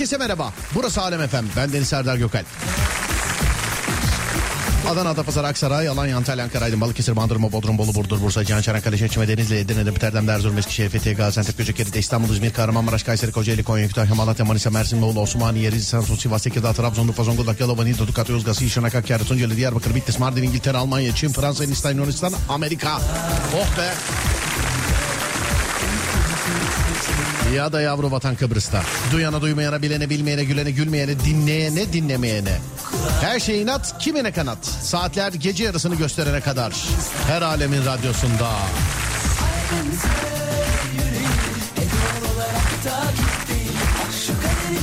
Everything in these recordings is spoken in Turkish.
herkese merhaba. Burası Alem Efem. Ben Deniz Serdar Gökal. Adana, Adapazarı, Aksaray, Alanya, Antalya, Ankara, Aydın, Balıkesir, Bandırma, Bodrum, Bolu, Burdur, Bursa, Cihan, Çanakkale, Çeşme, Denizli, Edirne, Erdem, Erzurum, Eskişehir, Fethiye, Gaziantep, Göcekeri, İstanbul, İzmir, Kahramanmaraş, Kayseri, Kocaeli, Konya, Kütahya, Malatya, Manisa, Mersin, Muğla, Osmaniye, Rize, Samsun, Sivas, Tekirdağ, Trabzon, Urfa, Zonguldak, Yalova, Niğde, Dukat, Yozgat, İşanak, Hakkari, Tunceli, Diyarbakır, Bitlis, Mardin, İngiltere, Almanya, Çin, Fransa, Hindistan, Yunanistan, Amerika. Oh be. Ya da yavru vatan Kıbrıs'ta. Duyana duymayana, bilene bilmeyene, gülene gülmeyene, dinleyene dinlemeyene. Her şey inat, kimine kanat. Saatler gece yarısını gösterene kadar. Her alemin radyosunda.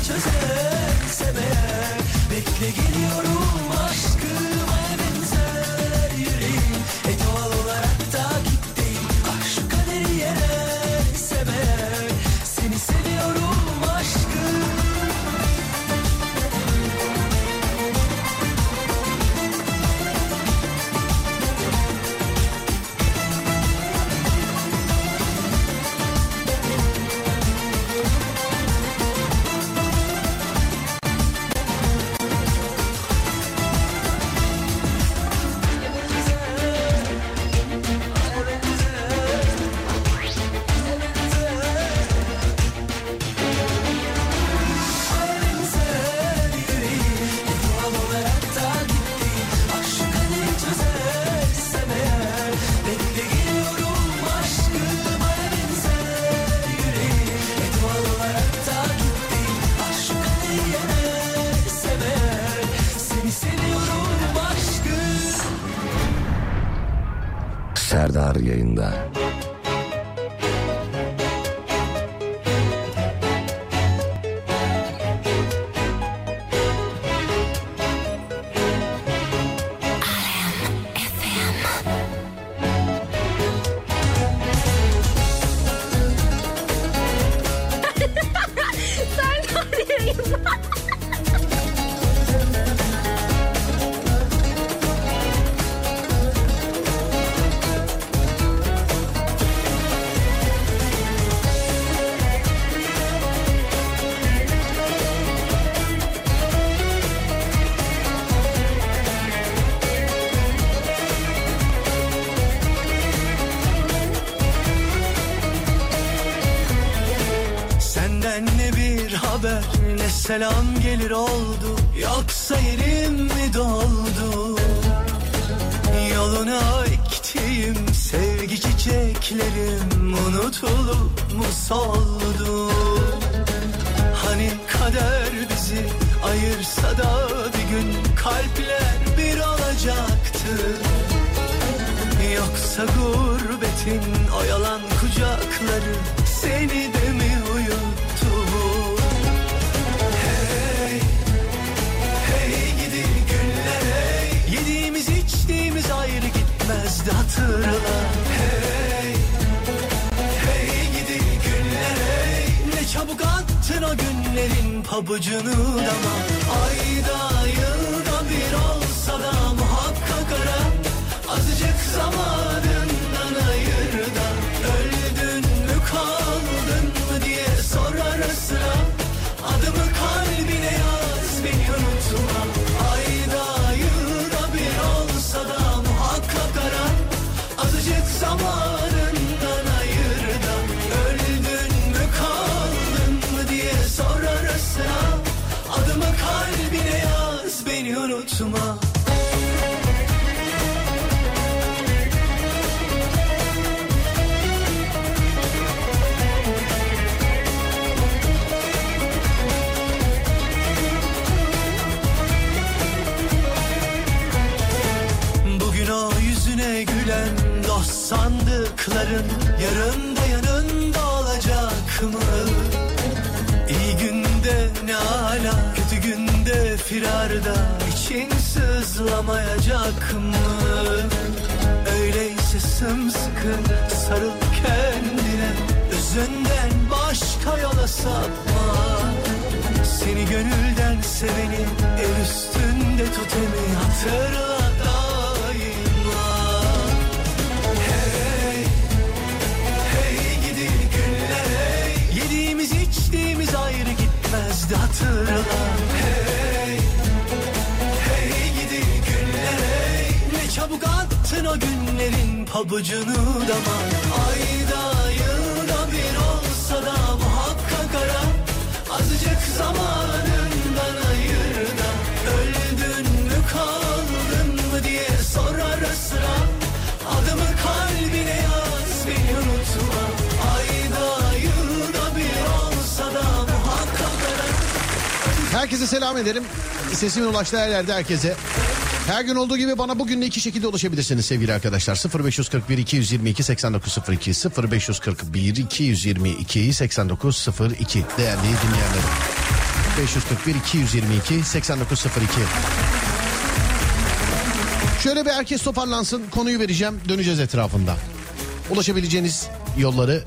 Çözersem eğer Bekle geliyorum aşkım selam gelir oldu. Yoksa yerim mi doldu? Yoluna ektiğim sevgi çiçeklerim Unutulup mu soldu attın o günlerin pabucunu dama. Ayda yılda bir olsa da muhakkak ara. Azıcık zamanından ayır da Öldün mü kaldın sandıkların Yarın da yanında olacak mı? İyi günde ne ala kötü günde firarda için sızlamayacak mı? Öyleyse sımsıkı sarıl kendine Özünden başka yola sapma Seni gönülden seveni el üstünde tutemi hatırla gitmezdi hatırla Hey, hey gidi günler hey Ne çabuk attın o günlerin pabucunu dama Ayda yılda bir olsa da muhakkak ara. Azıcık zamanından ayır da Öldün mü kaldın mı diye sor ara Herkese selam ederim. Sesimin ulaştığı her yerde herkese. Her gün olduğu gibi bana bugün de iki şekilde ulaşabilirsiniz sevgili arkadaşlar. 0541 222 8902 0541 222 8902 değerli dinleyenlerim. 541 222 8902 Şöyle bir herkes toparlansın konuyu vereceğim döneceğiz etrafında. Ulaşabileceğiniz yolları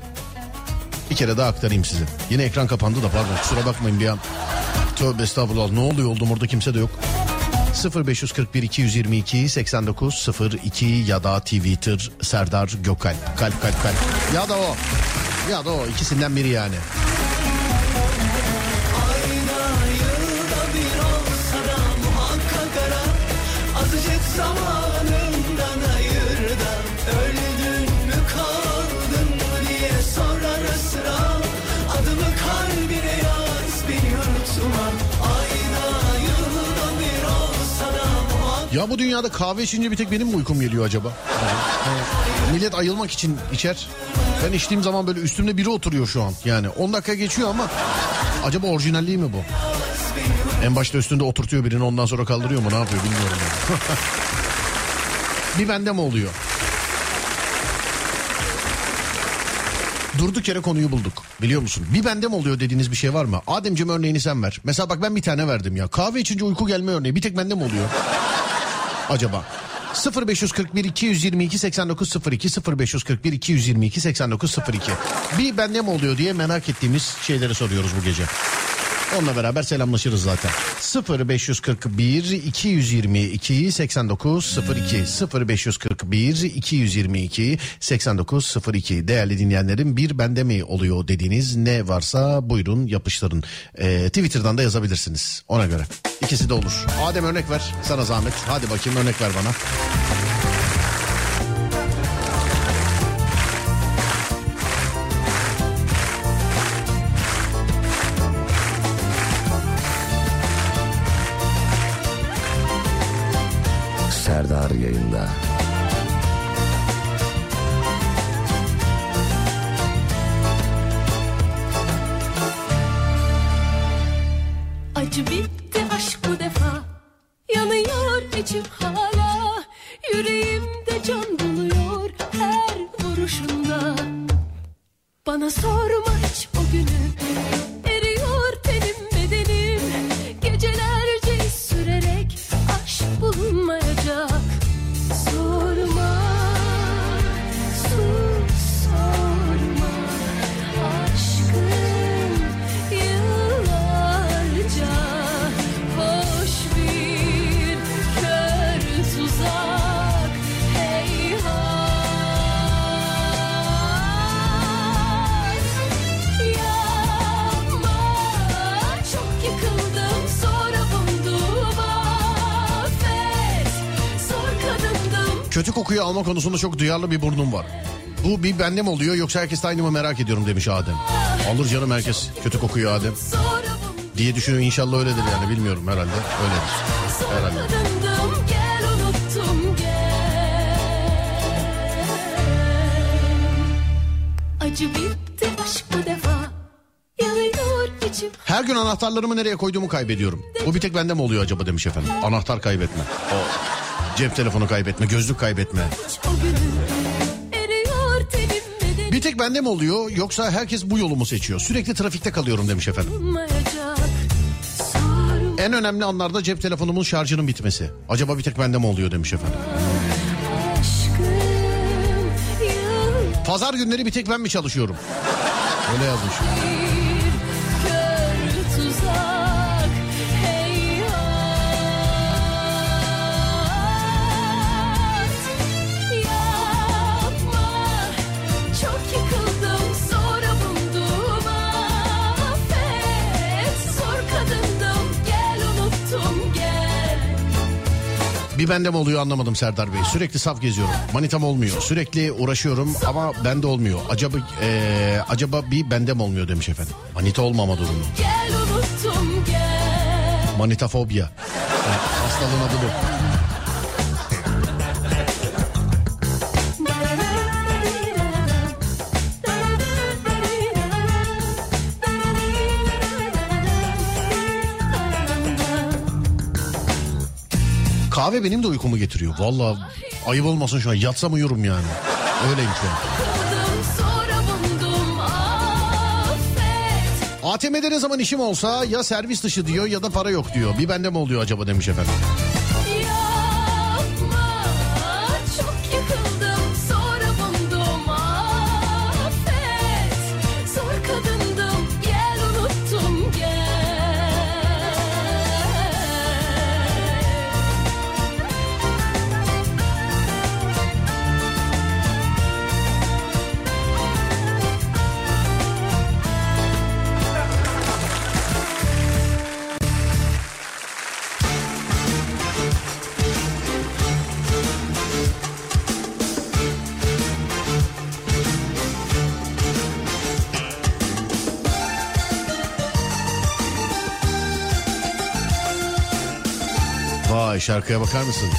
bir kere daha aktarayım size. Yine ekran kapandı da pardon kusura bakmayın bir an. Tövbe estağfurullah ne oluyor oldum orada kimse de yok. 0541 222 8902 ya da Twitter Serdar Gökalp. Kalp kalp kalp. Ya da o. Ya da o ikisinden biri yani. Zamanından Ya bu dünyada kahve içince bir tek benim mi uykum geliyor acaba? Millet ayılmak için içer. Ben içtiğim zaman böyle üstümde biri oturuyor şu an. Yani 10 dakika geçiyor ama acaba orijinalliği mi bu? En başta üstünde oturtuyor birini ondan sonra kaldırıyor mu ne yapıyor bilmiyorum. Yani. bir bende mi oluyor? Durduk yere konuyu bulduk biliyor musun? Bir bende mi oluyor dediğiniz bir şey var mı? Ademciğim örneğini sen ver. Mesela bak ben bir tane verdim ya. Kahve içince uyku gelme örneği bir tek bende mi oluyor? Acaba? 0541 222 8902 0541 222 8902 Bir bende mi oluyor diye merak ettiğimiz şeyleri soruyoruz bu gece. Onunla beraber selamlaşırız zaten. 0541 222 8902 0541 222 8902 değerli dinleyenlerim bir bende mi oluyor dediğiniz ne varsa buyurun yapıştırın. Ee, Twitter'dan da yazabilirsiniz ona göre. İkisi de olur. Adem örnek ver sana zahmet. Hadi bakayım örnek ver bana. Serdar konusunda çok duyarlı bir burnum var. Bu bir bende mi oluyor yoksa herkes aynı mı merak ediyorum demiş Adem. Alır canım herkes kötü kokuyu Adem. Diye düşünüyor inşallah öyledir yani bilmiyorum herhalde öyledir. Herhalde. Acı bitti aşk bu defa Her gün anahtarlarımı nereye koyduğumu kaybediyorum. Bu bir tek bende mi oluyor acaba demiş efendim. Anahtar kaybetme. O cep telefonu kaybetme, gözlük kaybetme. Bir tek bende mi oluyor yoksa herkes bu yolu mu seçiyor? Sürekli trafikte kalıyorum demiş efendim. En önemli anlarda cep telefonumun şarjının bitmesi. Acaba bir tek bende mi oluyor demiş efendim. Pazar günleri bir tek ben mi çalışıyorum? Öyle yazmış. Bende mi oluyor anlamadım Serdar Bey. Sürekli saf geziyorum. Manitam olmuyor. Sürekli uğraşıyorum ama bende olmuyor. Acaba eee, acaba bir bende mi olmuyor demiş efendim. Manita olmama durumu. Gel unuttum gel Manitafobya. Evet, hastalığın adı bu. Kahve benim de uykumu getiriyor. Valla ayıp olmasın şu an. Yatsam uyurum yani. Öyleyim şu an. ATM'de ne zaman işim olsa ya servis dışı diyor ya da para yok diyor. Bir bende mi oluyor acaba demiş efendim. Şarkıya bakar mısın?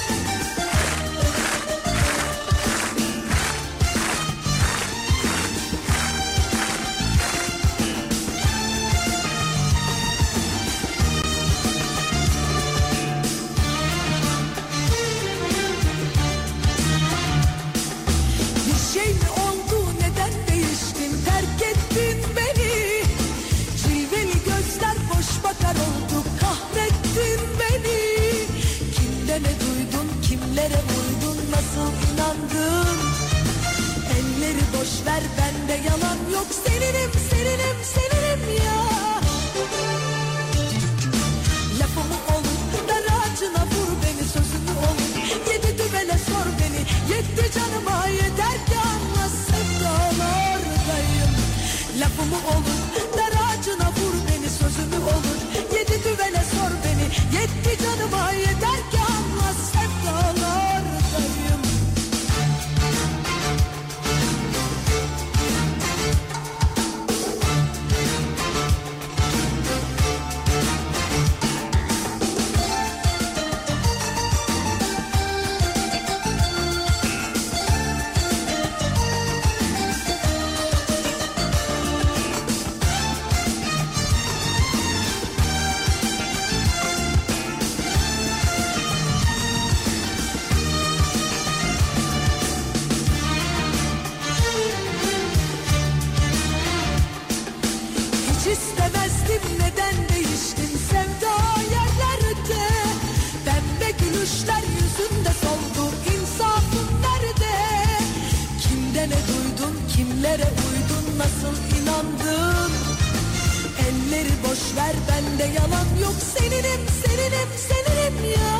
Yok seninim seninim seninim ya.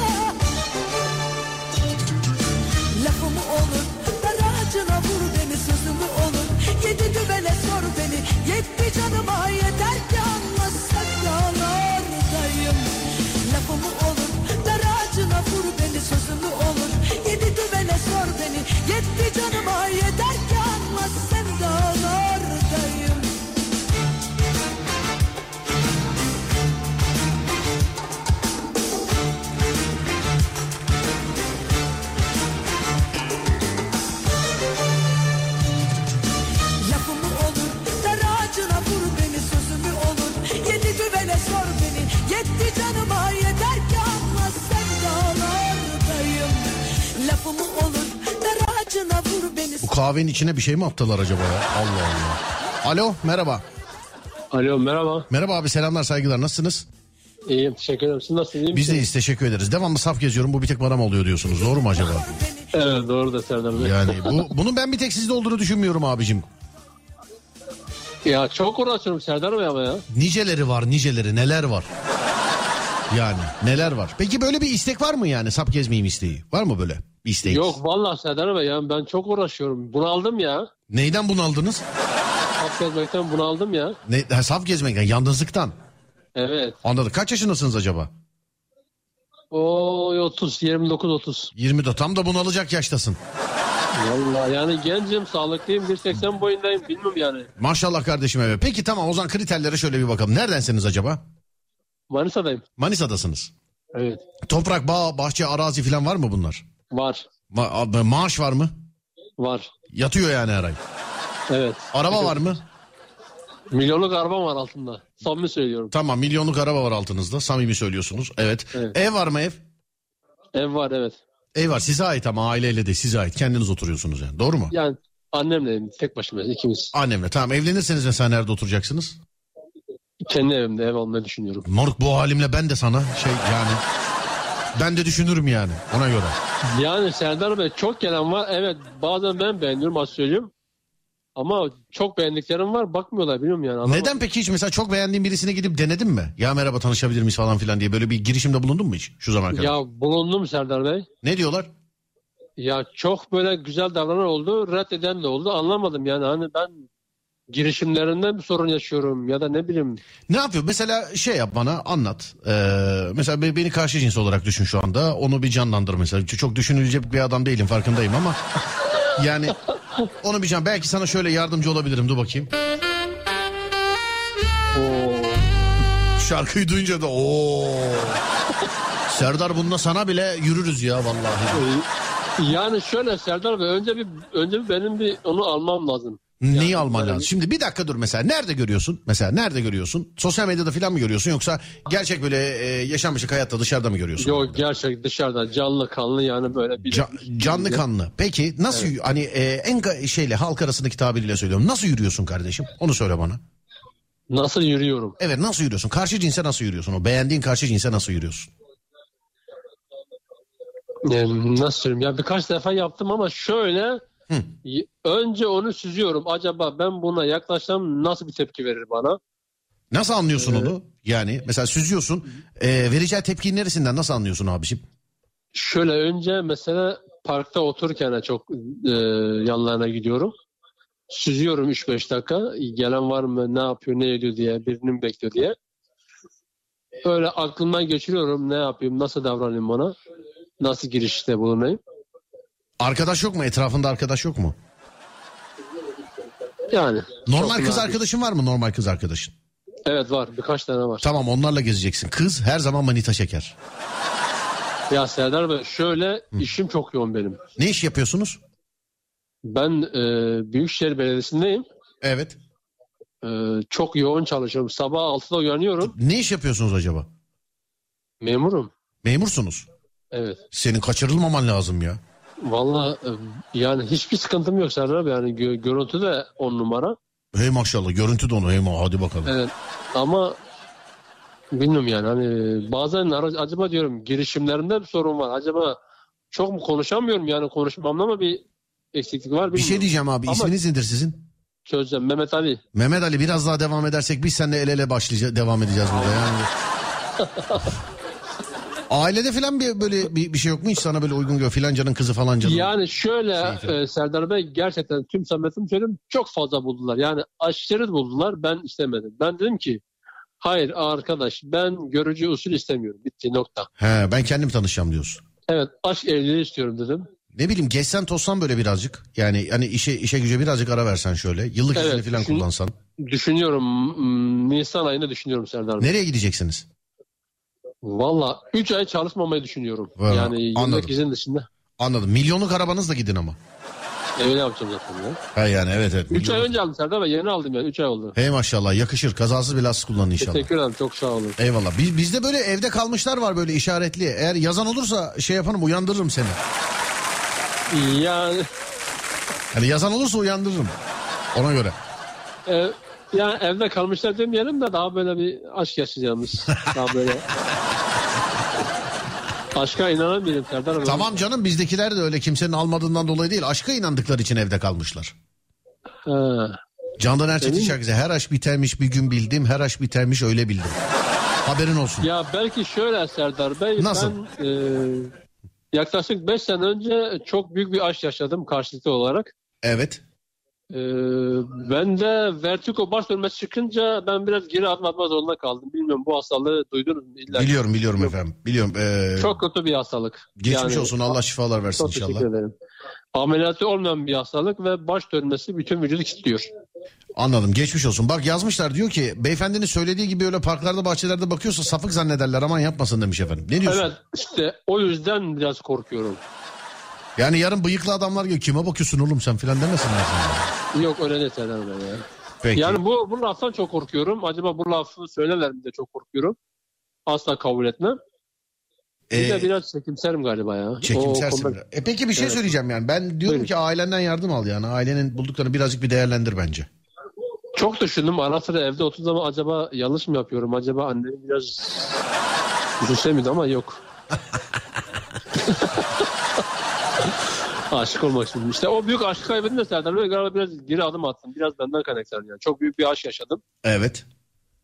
Lafımı olur dar ağacına vur beni sözümü olur. Yedi düvele sor beni yetti canıma yeter ki anla sevdalardayım Lafımı olur dar ağacına vur beni sözümü olur. Yedi düvele sor canıma kahvenin içine bir şey mi attılar acaba ya? Allah Allah. Alo merhaba. Alo merhaba. Merhaba abi selamlar saygılar nasılsınız? İyiyim teşekkür ederim. Siz nasılsınız? Biz misiniz? deyiz teşekkür ederiz. Devamlı saf geziyorum bu bir tek bana mı oluyor diyorsunuz doğru mu acaba? Evet doğru da Serdar Bey. Yani bu, bunun ben bir tek sizde olduğunu düşünmüyorum abicim. Ya çok uğraşıyorum Serdar Bey ama ya. Niceleri var niceleri neler var? Yani neler var? Peki böyle bir istek var mı yani sap gezmeyeyim isteği? Var mı böyle isteğiniz? Yok vallahi Serdar Bey ya ben çok uğraşıyorum. Bunaldım ya. Neyden bunaldınız? Hap gezmekten bunaldım ya. Ne, ha, saf gezmekten yalnızlıktan. Evet. Anladım. Kaç yaşındasınız acaba? O 30 29 30. 20'de tam da bunalacak yaştasın. Vallahi yani gencim, sağlıklıyım, 1.80 boyundayım bilmiyorum yani. Maşallah kardeşim evet. Peki tamam o zaman kriterlere şöyle bir bakalım. Neredensiniz acaba? Manisa'dayım. Manisa'dasınız. Evet. Toprak, bağ, bahçe, arazi falan var mı bunlar? Var. Ma- maaş var mı? Var. Yatıyor yani her ay. Evet. Araba var mı? Milyonluk arabam var altında. Samimi söylüyorum. Tamam milyonluk araba var altınızda. Samimi söylüyorsunuz. Evet. Evet. Ev var mı ev? Ev var evet. Ev var size ait ama aileyle de size ait. Kendiniz oturuyorsunuz yani. Doğru mu? Yani annemleyim tek başıma ikimiz. Annemle. Tamam evlenirseniz mesela nerede oturacaksınız? Kendi evimde ev almayı düşünüyorum. Moruk bu halimle ben de sana şey yani. Ben de düşünürüm yani ona göre. Yani Serdar Bey çok gelen var. Evet bazen ben beğeniyorum az söyleyeyim. Ama çok beğendiklerim var bakmıyorlar biliyorum yani. Anlamadım. Neden peki hiç mesela çok beğendiğin birisine gidip denedin mi? Ya merhaba tanışabilir miyiz falan filan diye böyle bir girişimde bulundun mu hiç şu zamana kadar? Ya bulundum Serdar Bey. Ne diyorlar? Ya çok böyle güzel davranan oldu, reddeden de oldu. Anlamadım yani hani ben girişimlerinden bir sorun yaşıyorum ya da ne bileyim. Ne yapıyor? Mesela şey yap bana anlat. Ee, mesela be- beni karşı cins olarak düşün şu anda. Onu bir canlandır mesela. Çok düşünülecek bir adam değilim farkındayım ama. Yani onu bir can. Belki sana şöyle yardımcı olabilirim. Dur bakayım. Şarkıyı duyunca da o. Serdar bununla sana bile yürürüz ya vallahi. Yani şöyle Serdar Bey önce bir önce bir benim bir onu almam lazım. Neyi alman lazım? bir- Şimdi bir dakika dur mesela. Nerede görüyorsun? Mesela nerede görüyorsun? Sosyal medyada falan mı görüyorsun yoksa gerçek böyle e, yaşanmışlık hayatta dışarıda mı görüyorsun? Yok gerçek dışarıda canlı kanlı yani böyle bir Ca- canlı kanlı. Peki nasıl hani e, en şeyle halk arasındaki tabiriyle söylüyorum. Nasıl yürüyorsun kardeşim? Onu söyle bana. nasıl yürüyorum? Evet nasıl yürüyorsun? Karşı cinse nasıl yürüyorsun? O beğendiğin karşı cinse nasıl yürüyorsun? Yani nasıl söyleyeyim ya birkaç defa yaptım ama şöyle y- önce onu süzüyorum. Acaba ben buna yaklaşsam nasıl bir tepki verir bana? Nasıl anlıyorsun onu? Yani mesela süzüyorsun. E, vereceği tepkinin neresinden nasıl anlıyorsun abiciğim? Şöyle önce mesela parkta otururken çok e, yanlarına gidiyorum. Süzüyorum 3-5 dakika. Gelen var mı, ne yapıyor, ne ediyor diye, birini mi bekliyor diye. Öyle aklımdan geçiriyorum ne yapayım, nasıl davranayım ona. Nasıl girişte bulunayım. Arkadaş yok mu? Etrafında arkadaş yok mu? Yani. Normal kız nadir. arkadaşın var mı? Normal kız arkadaşın. Evet var, birkaç tane var. Tamam onlarla gezeceksin. Kız her zaman manita çeker. Ya Serdar Bey şöyle işim çok yoğun benim. Ne iş yapıyorsunuz? Ben e, Büyükşehir Belediyesi'ndeyim. Evet. E, çok yoğun çalışıyorum. Sabah 6'da uyanıyorum. Ne iş yapıyorsunuz acaba? Memurum. Memursunuz. Evet. Senin kaçırılmaman lazım ya. Valla e, yani hiçbir sıkıntım yok Serdar abi. Yani gö- görüntü de on numara. Hey maşallah görüntü de onu hey ma hadi bakalım. Evet. Ama bilmiyorum yani hani bazen ara- acaba diyorum girişimlerimde bir sorun var. Acaba çok mu konuşamıyorum yani konuşmamda mı bir eksiklik var bilmiyorum. Bir şey diyeceğim abi Ama isminiz nedir sizin? Çözeceğim. Mehmet Ali. Mehmet Ali biraz daha devam edersek biz seninle el ele başlayacağız devam edeceğiz burada yani. Ailede falan bir böyle bir, bir şey yok mu hiç sana böyle uygun gör filancanın kızı falancanın. Yani şöyle Şey, e, Serdar Bey gerçekten tüm samimiyetim söyleyeyim çok fazla buldular. Yani aşırı buldular ben istemedim. Ben dedim ki hayır arkadaş ben görücü usul istemiyorum. Bitti nokta. He ben kendim tanışacağım diyorsun. Evet aşk evliliği istiyorum dedim. ne bileyim geçsen tozsan böyle birazcık. Yani hani işe işe güce birazcık ara versen şöyle. Yıllık Evet, izni falan düşün- kullansan. Düşünüyorum. Nisan ayında düşünüyorum Serdar Bey. Nereye gideceksiniz? Valla 3 ay çalışmamayı düşünüyorum. Valla, yani yıllık anladım. izin dışında. Anladım. Milyonluk arabanızla gidin ama. Öyle yapacağım zaten ya. Ha yani evet evet. 3 ay önce aldım Serdar Bey. Yeni aldım yani. 3 ay oldu. Hey maşallah yakışır. Kazasız belasız kullanın inşallah. Teşekkür ederim. Çok sağ olun. Eyvallah. Biz, bizde böyle evde kalmışlar var böyle işaretli. Eğer yazan olursa şey yaparım uyandırırım seni. Yani, Yani yazan olursa uyandırırım. Ona göre. e, yani evde kalmışlar demeyelim de daha böyle bir aşk yaşayacağımız. daha böyle. Aşka inanamıyorum Serdar Bey. Tamam canım bizdekiler de öyle kimsenin almadığından dolayı değil. Aşka inandıkları için evde kalmışlar. Ha. Candan Erçetin Emin- şarkısı her aşk bitermiş bir gün bildim her aşk bitermiş öyle bildim. Haberin olsun. Ya belki şöyle Serdar Bey. Nasıl? Ben e, yaklaşık 5 sene önce çok büyük bir aşk yaşadım karşılıklı olarak. Evet. E, ben de vertigo baş dönmesi çıkınca ben biraz geri adım atma zorunda kaldım. Bilmiyorum bu hastalığı duydunuz mu? İlla. Biliyorum biliyorum efendim. Biliyorum. Ee, Çok kötü bir hastalık. geçmiş Yani- olsun Allah şifalar versin Çok inşallah. ederim. Ameliyatı olmayan bir hastalık ve baş dönmesi bütün vücudu kilitliyor. Anladım geçmiş olsun. Bak yazmışlar diyor ki beyefendinin söylediği gibi öyle parklarda bahçelerde bakıyorsa sapık zannederler aman yapmasın demiş efendim. Ne diyorsun? Evet işte o yüzden biraz korkuyorum. Yani yarın bıyıklı adamlar gibi kime bakıyorsun oğlum sen filan demesinler sana. Yok öyle Serdar Bey ya. Peki. Yani bu, bu laftan çok korkuyorum. Acaba bu lafı söylerler mi de çok korkuyorum. Asla kabul etmem. Bir Ee, de biraz çekimserim galiba ya. O Çekimsersin. biraz. E peki bir şey Evet. söyleyeceğim yani. Ben diyorum Buyurun. ki ailenden yardım al yani. Ailenin bulduklarını birazcık bir değerlendir bence. Çok düşündüm. Ara sıra evde oturduğum zaman acaba yanlış mı yapıyorum? Acaba annemi biraz düşünse miydi ama yok. Aşık olmak istedim. İşte o büyük aşkı kaybedince Serdar Bey galiba biraz geri adım attım. Biraz benden kaynaklanıyor. Yani çok büyük bir aşk yaşadım. Evet.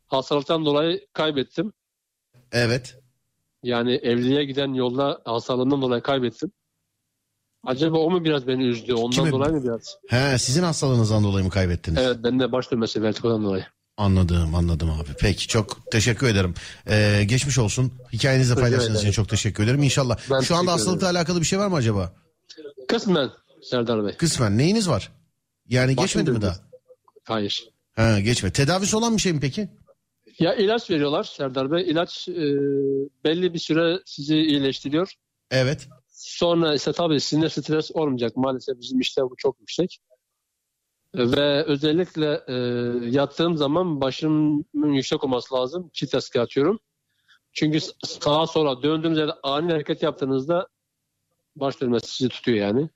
Hastalıktan dolayı kaybettim. Evet. Yani evliliğe giden yolda hastalığından dolayı kaybettim. Acaba o mu biraz beni üzdü? Ondan Kimi- dolayı mı biraz? He sizin hastalığınızdan dolayı mı kaybettiniz? Evet bende baş dönmesi vertigodan dolayı. Anladım anladım abi. Peki çok teşekkür ederim. Ee, geçmiş olsun. Hikayenizi de paylaştığınız için çok teşekkür ederim. İnşallah. Ben Şu anda hastalıkla ederim. alakalı bir şey var mı acaba? Kısmen Serdar Bey. Kısmen. Neyiniz var? Yani Başım geçmedi mi daha? Hayır. Ha geçme. Tedavisi olan bir şey mi peki? Ya ilaç veriyorlar Serdar Bey. İlaç e, belli bir süre sizi iyileştiriyor. Evet. Sonra ise tabii sizinle stres olmayacak. Maalesef bizim işte bu çok yüksek. Ve özellikle e, yattığım zaman başımın yüksek olması lazım. Çift atıyorum. Çünkü sağa sola döndüğünüz yerde ani hareket yaptığınızda baş dönmesi sizi tutuyor yani.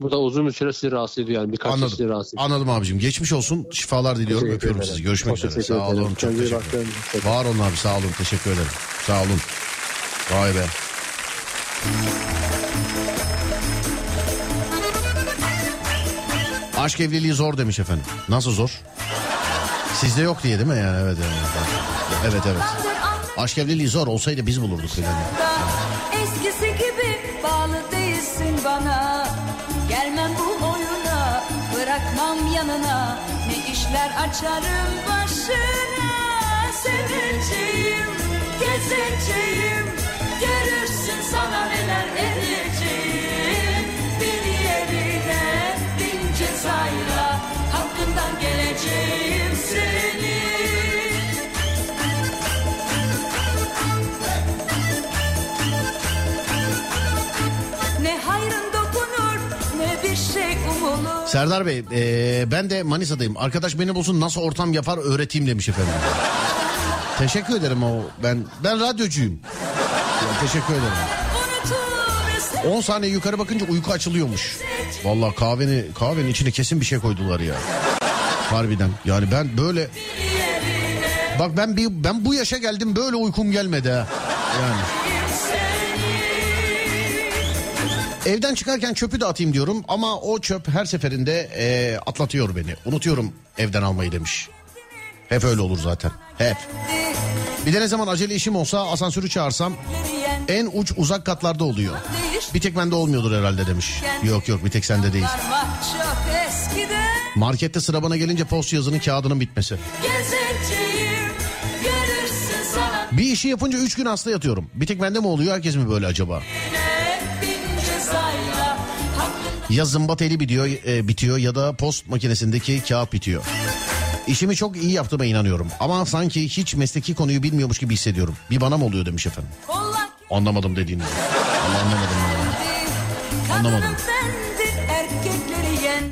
Bu da uzun bir süre sizi rahatsız ediyor yani. Birkaç Anladım. sizi rahatsız ediyor. Anladım abicim. Geçmiş olsun. Şifalar diliyorum. Teşekkür Öpüyorum ederim. sizi. Görüşmek Çok üzere. teşekkür Sağ olun. Çok Kendinize teşekkür ederim. Var olun abi. Sağ olun. Teşekkür ederim. Sağ olun. Vay be. Aşk evliliği zor demiş efendim. Nasıl zor? Sizde yok diye değil mi yani? Evet evet. Evet evet. Aşk evliliği zor olsaydı biz bulurduk filan. Değilsin bana. Gelmem bu oyuna. Bırakmam yanına. Ne işler açarım başına. Seveceğim Gezeceğim. Görürsün sana neler edeceğim. Bir yerine bin cezayla Hakkından geleceğim seni Serdar Bey e, ben de Manisa'dayım. Arkadaş beni bulsun nasıl ortam yapar öğreteyim demiş efendim. Teşekkür ederim o ben ben radyocuyum. Ya, teşekkür ederim. Unutur 10 saniye yukarı bakınca uyku açılıyormuş. Vallahi kahveni kahvenin içine kesin bir şey koydular ya. Harbiden. Yani ben böyle Bak ben bir ben bu yaşa geldim böyle uykum gelmedi ha. Yani. Evden çıkarken çöpü de atayım diyorum ama o çöp her seferinde e, atlatıyor beni. Unutuyorum evden almayı demiş. Hep öyle olur zaten. Hep. Bir de ne zaman acele işim olsa asansörü çağırsam en uç uzak katlarda oluyor. Bir tek bende olmuyordur herhalde demiş. Yok yok bir tek sende değil. Markette sıra bana gelince post yazının kağıdının bitmesi. Bir işi yapınca 3 gün hasta yatıyorum. Bir tek bende mi oluyor herkes mi böyle acaba? ne bin cezayla Ya zımba teli bitiyor, e, bitiyor ya da post makinesindeki kağıt bitiyor. İşimi çok iyi yaptığıma inanıyorum. Ama sanki hiç mesleki konuyu bilmiyormuş gibi hissediyorum. Bir bana mı oluyor demiş efendim. Anlamadım dediğini. Allah anlamadım. ya. Anlamadım.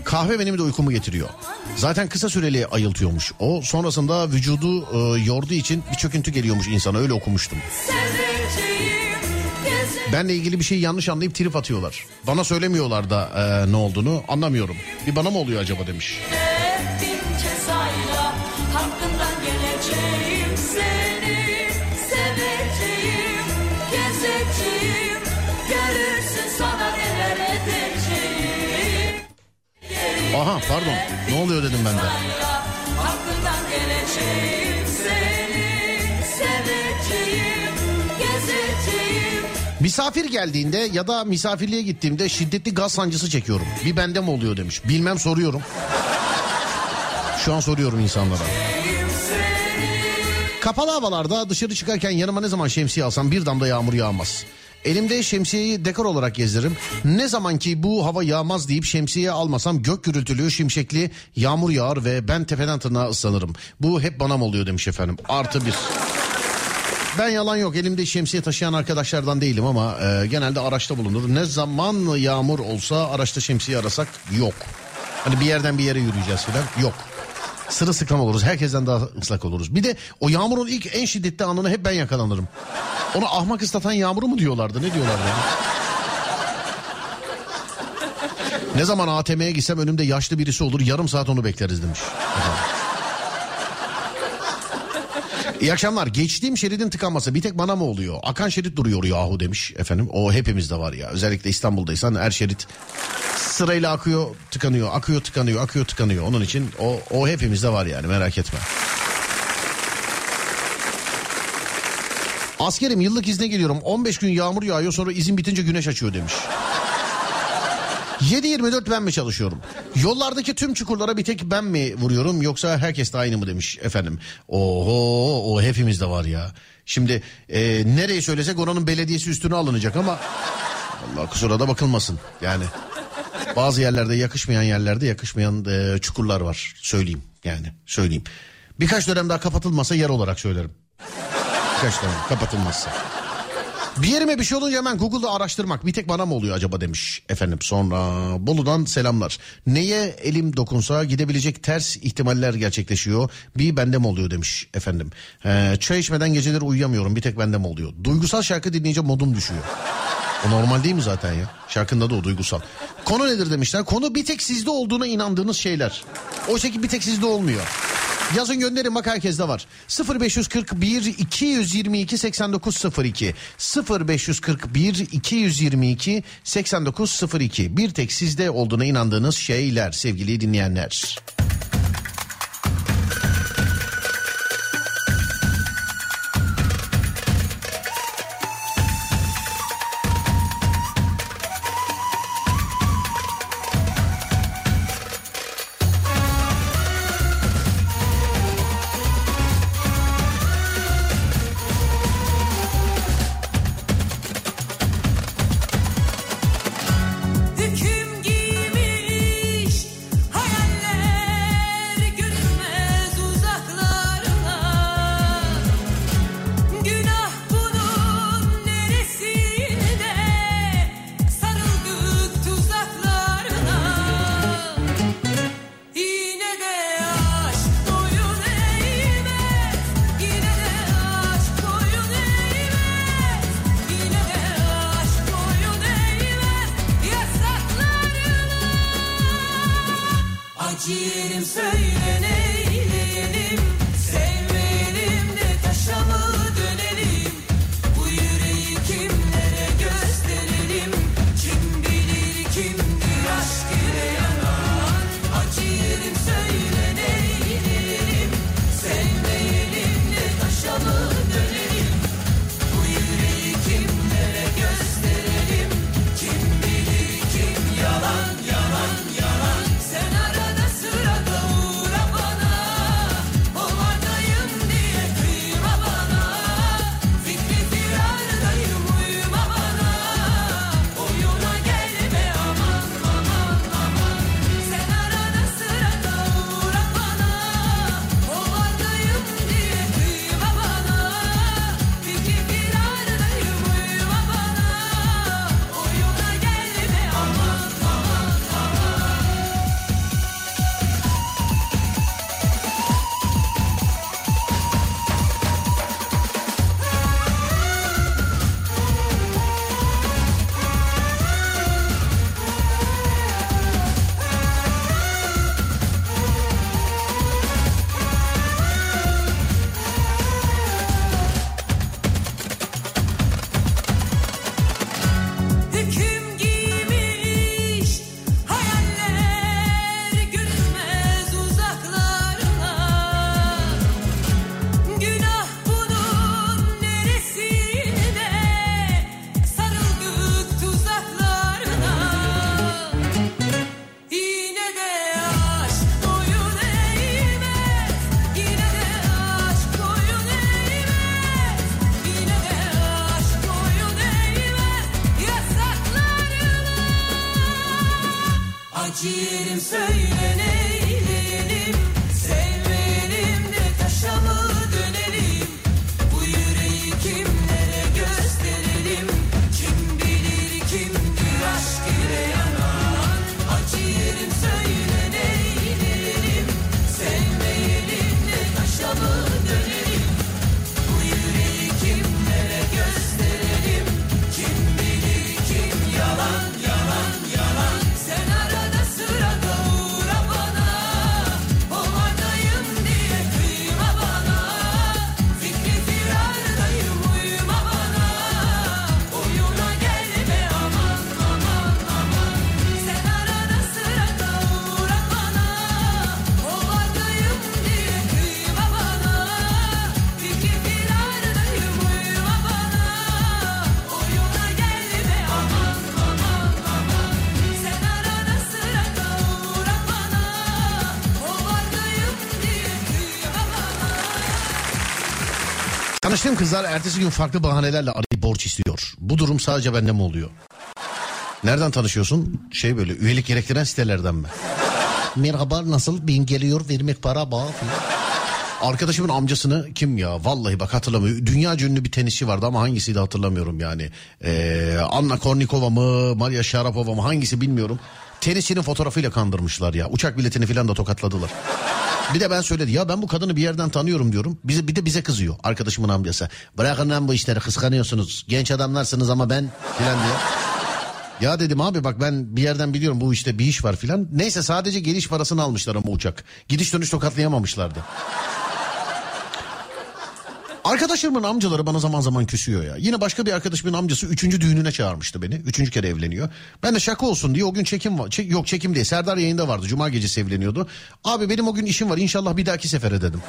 Kahve benim de uykumu getiriyor. Zaten kısa süreli ayıltıyormuş. O sonrasında vücudu e, yorduğu için bir çöküntü geliyormuş insana öyle okumuştum. seveceğim Gezeceğim Benle ilgili bir şeyi yanlış anlayıp trip atıyorlar. Bana söylemiyorlar da e, ne olduğunu anlamıyorum. Bir bana mı oluyor acaba demiş. Aha pardon ne oluyor dedim ben de. Hakkından geleceğim seni Seveceğim Misafir geldiğinde ya da misafirliğe gittiğimde şiddetli gaz sancısı çekiyorum. Bir bende mi oluyor demiş. Bilmem soruyorum. Şu an soruyorum insanlara. Kapalı havalarda dışarı çıkarken yanıma ne zaman şemsiye alsam bir damla yağmur yağmaz. Elimde şemsiyeyi dekor olarak gezdiririm. Ne zaman ki bu hava yağmaz deyip şemsiye almasam gök gürültülü, şimşekli yağmur yağar ve ben tepeden tırnağa ıslanırım. Bu hep bana mı oluyor demiş efendim. Artı bir. Ben yalan yok elimde şemsiye taşıyan arkadaşlardan değilim ama e, genelde araçta bulunur. Ne zaman yağmur olsa araçta şemsiye arasak yok. Hani bir yerden bir yere yürüyeceğiz falan yok. Sırılsıklam oluruz herkesten daha ıslak oluruz. Bir de o yağmurun ilk en şiddetli anını hep ben yakalanırım. Ona ahmak ıslatan yağmuru mu diyorlardı ne diyorlardı? ya? Ne zaman ATM'ye gitsem önümde yaşlı birisi olur yarım saat onu bekleriz demiş. Efendim. İyi akşamlar. Geçtiğim şeridin tıkanması bir tek bana mı oluyor? Akan şerit duruyor yahu demiş efendim. O hepimizde var ya. Özellikle İstanbul'daysan her şerit sırayla akıyor, tıkanıyor, akıyor, tıkanıyor, akıyor, tıkanıyor. Onun için o, o hepimizde var yani merak etme. Askerim yıllık izne geliyorum. 15 gün yağmur yağıyor sonra izin bitince güneş açıyor demiş. 7-24 ben mi çalışıyorum? Yollardaki tüm çukurlara bir tek ben mi vuruyorum yoksa herkes de aynı mı demiş efendim. Oho o hepimizde var ya. Şimdi e, nereyi söylesek oranın belediyesi üstüne alınacak ama Allah kusura da bakılmasın yani. Bazı yerlerde yakışmayan yerlerde yakışmayan e, çukurlar var söyleyeyim yani söyleyeyim. Birkaç dönem daha kapatılmasa yer olarak söylerim. Birkaç dönem kapatılmazsa. Bir yerime bir şey olunca hemen Google'da araştırmak bir tek bana mı oluyor acaba demiş efendim. Sonra Bolu'dan selamlar. Neye elim dokunsa gidebilecek ters ihtimaller gerçekleşiyor. Bir bende mi oluyor demiş efendim. Ee, çay içmeden geceleri uyuyamıyorum bir tek bende mi oluyor. Duygusal şarkı dinleyince modum düşüyor. O normal değil mi zaten ya? Şarkında da o duygusal. Konu nedir demişler. Konu bir tek sizde olduğuna inandığınız şeyler. Oysa ki bir tek sizde olmuyor. Yazın gönderin bak herkeste var. 0541 222 8902 0541 222 8902 bir tek sizde olduğuna inandığınız şeyler sevgili dinleyenler. Tanıştığım kızlar ertesi gün farklı bahanelerle arayıp borç istiyor. Bu durum sadece bende mi oluyor? Nereden tanışıyorsun? Şey böyle üyelik gerektiren sitelerden mi? Merhaba nasıl bin geliyor vermek para bağ. Arkadaşımın amcasını kim ya vallahi bak hatırlamıyorum. Dünya ünlü bir tenisçi vardı ama hangisiydi hatırlamıyorum yani. Ee, Anna Kornikova mı Maria Sharapova mı hangisi bilmiyorum. Tenisçinin fotoğrafıyla kandırmışlar ya. Uçak biletini filan da tokatladılar. Bir de ben söyledim ya ben bu kadını bir yerden tanıyorum diyorum. Bize bir de bize kızıyor arkadaşımın amcası. Bırakın lan bu işleri kıskanıyorsunuz. Genç adamlarsınız ama ben filan diye. Ya dedim abi bak ben bir yerden biliyorum bu işte bir iş var filan. Neyse sadece geliş parasını almışlar ama uçak. Gidiş dönüş tokatlayamamışlardı. Arkadaşlarımın amcaları bana zaman zaman küsüyor ya. Yine başka bir arkadaşımın amcası üçüncü düğününe çağırmıştı beni. Üçüncü kere evleniyor. Ben de şaka olsun diye o gün çekim var. Çek- yok çekim değil. Serdar yayında vardı. Cuma gecesi evleniyordu. Abi benim o gün işim var. İnşallah bir dahaki sefere dedim.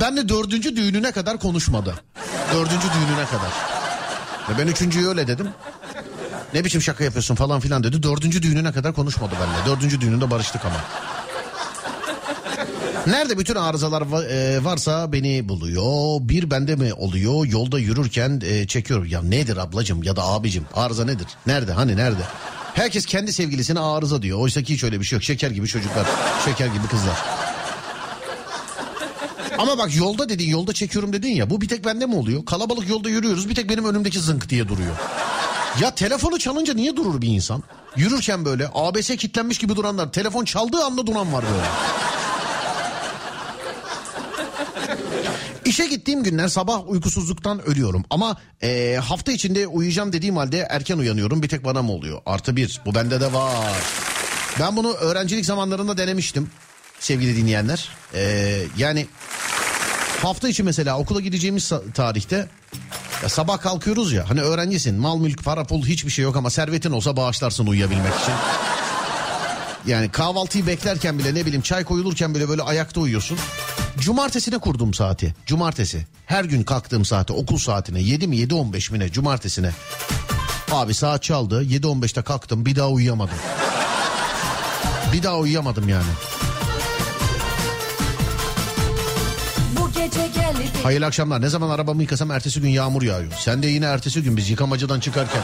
Ben de dördüncü düğününe kadar konuşmadı. Dördüncü düğününe kadar. Ve ben üçüncüyü öyle dedim. Ne biçim şaka yapıyorsun falan filan dedi. Dördüncü düğününe kadar konuşmadı benimle. Dördüncü düğününde barıştık ama. Nerede bütün arızalar e, varsa beni buluyor. Bir bende mi oluyor? Yolda yürürken e, çekiyorum. Ya nedir ablacım ya da abicim? Arıza nedir? Nerede? Hani nerede? Herkes kendi sevgilisine arıza diyor. Oysa ki hiç öyle bir şey yok. Şeker gibi çocuklar. Şeker gibi kızlar. Ama bak yolda dedin yolda çekiyorum dedin ya bu bir tek bende mi oluyor? Kalabalık yolda yürüyoruz bir tek benim önümdeki zınk diye duruyor. Ya telefonu çalınca niye durur bir insan? Yürürken böyle ABS kilitlenmiş gibi duranlar telefon çaldığı anda duran var böyle. İşe gittiğim günler sabah uykusuzluktan ölüyorum. Ama eee, hafta içinde uyuyacağım dediğim halde erken uyanıyorum. Bir tek bana mı oluyor? Artı bir. Bu bende de var. Ben bunu öğrencilik zamanlarında denemiştim. Sevgili dinleyenler. Eee, yani hafta içi mesela okula gideceğimiz tarihte ya sabah kalkıyoruz ya hani öğrencisin mal mülk para pul hiçbir şey yok ama servetin olsa bağışlarsın uyuyabilmek için. Yani kahvaltıyı beklerken bile ne bileyim çay koyulurken bile böyle ayakta uyuyorsun. Cumartesine kurdum saati. Cumartesi. Her gün kalktığım saate okul saatine 7 mi 7.15 mi ne cumartesine. Abi saat çaldı 7.15'te kalktım bir daha uyuyamadım. Bir daha uyuyamadım yani. Hayırlı akşamlar. Ne zaman arabamı yıkasam ertesi gün yağmur yağıyor. Sen de yine ertesi gün biz yıkamacıdan çıkarken.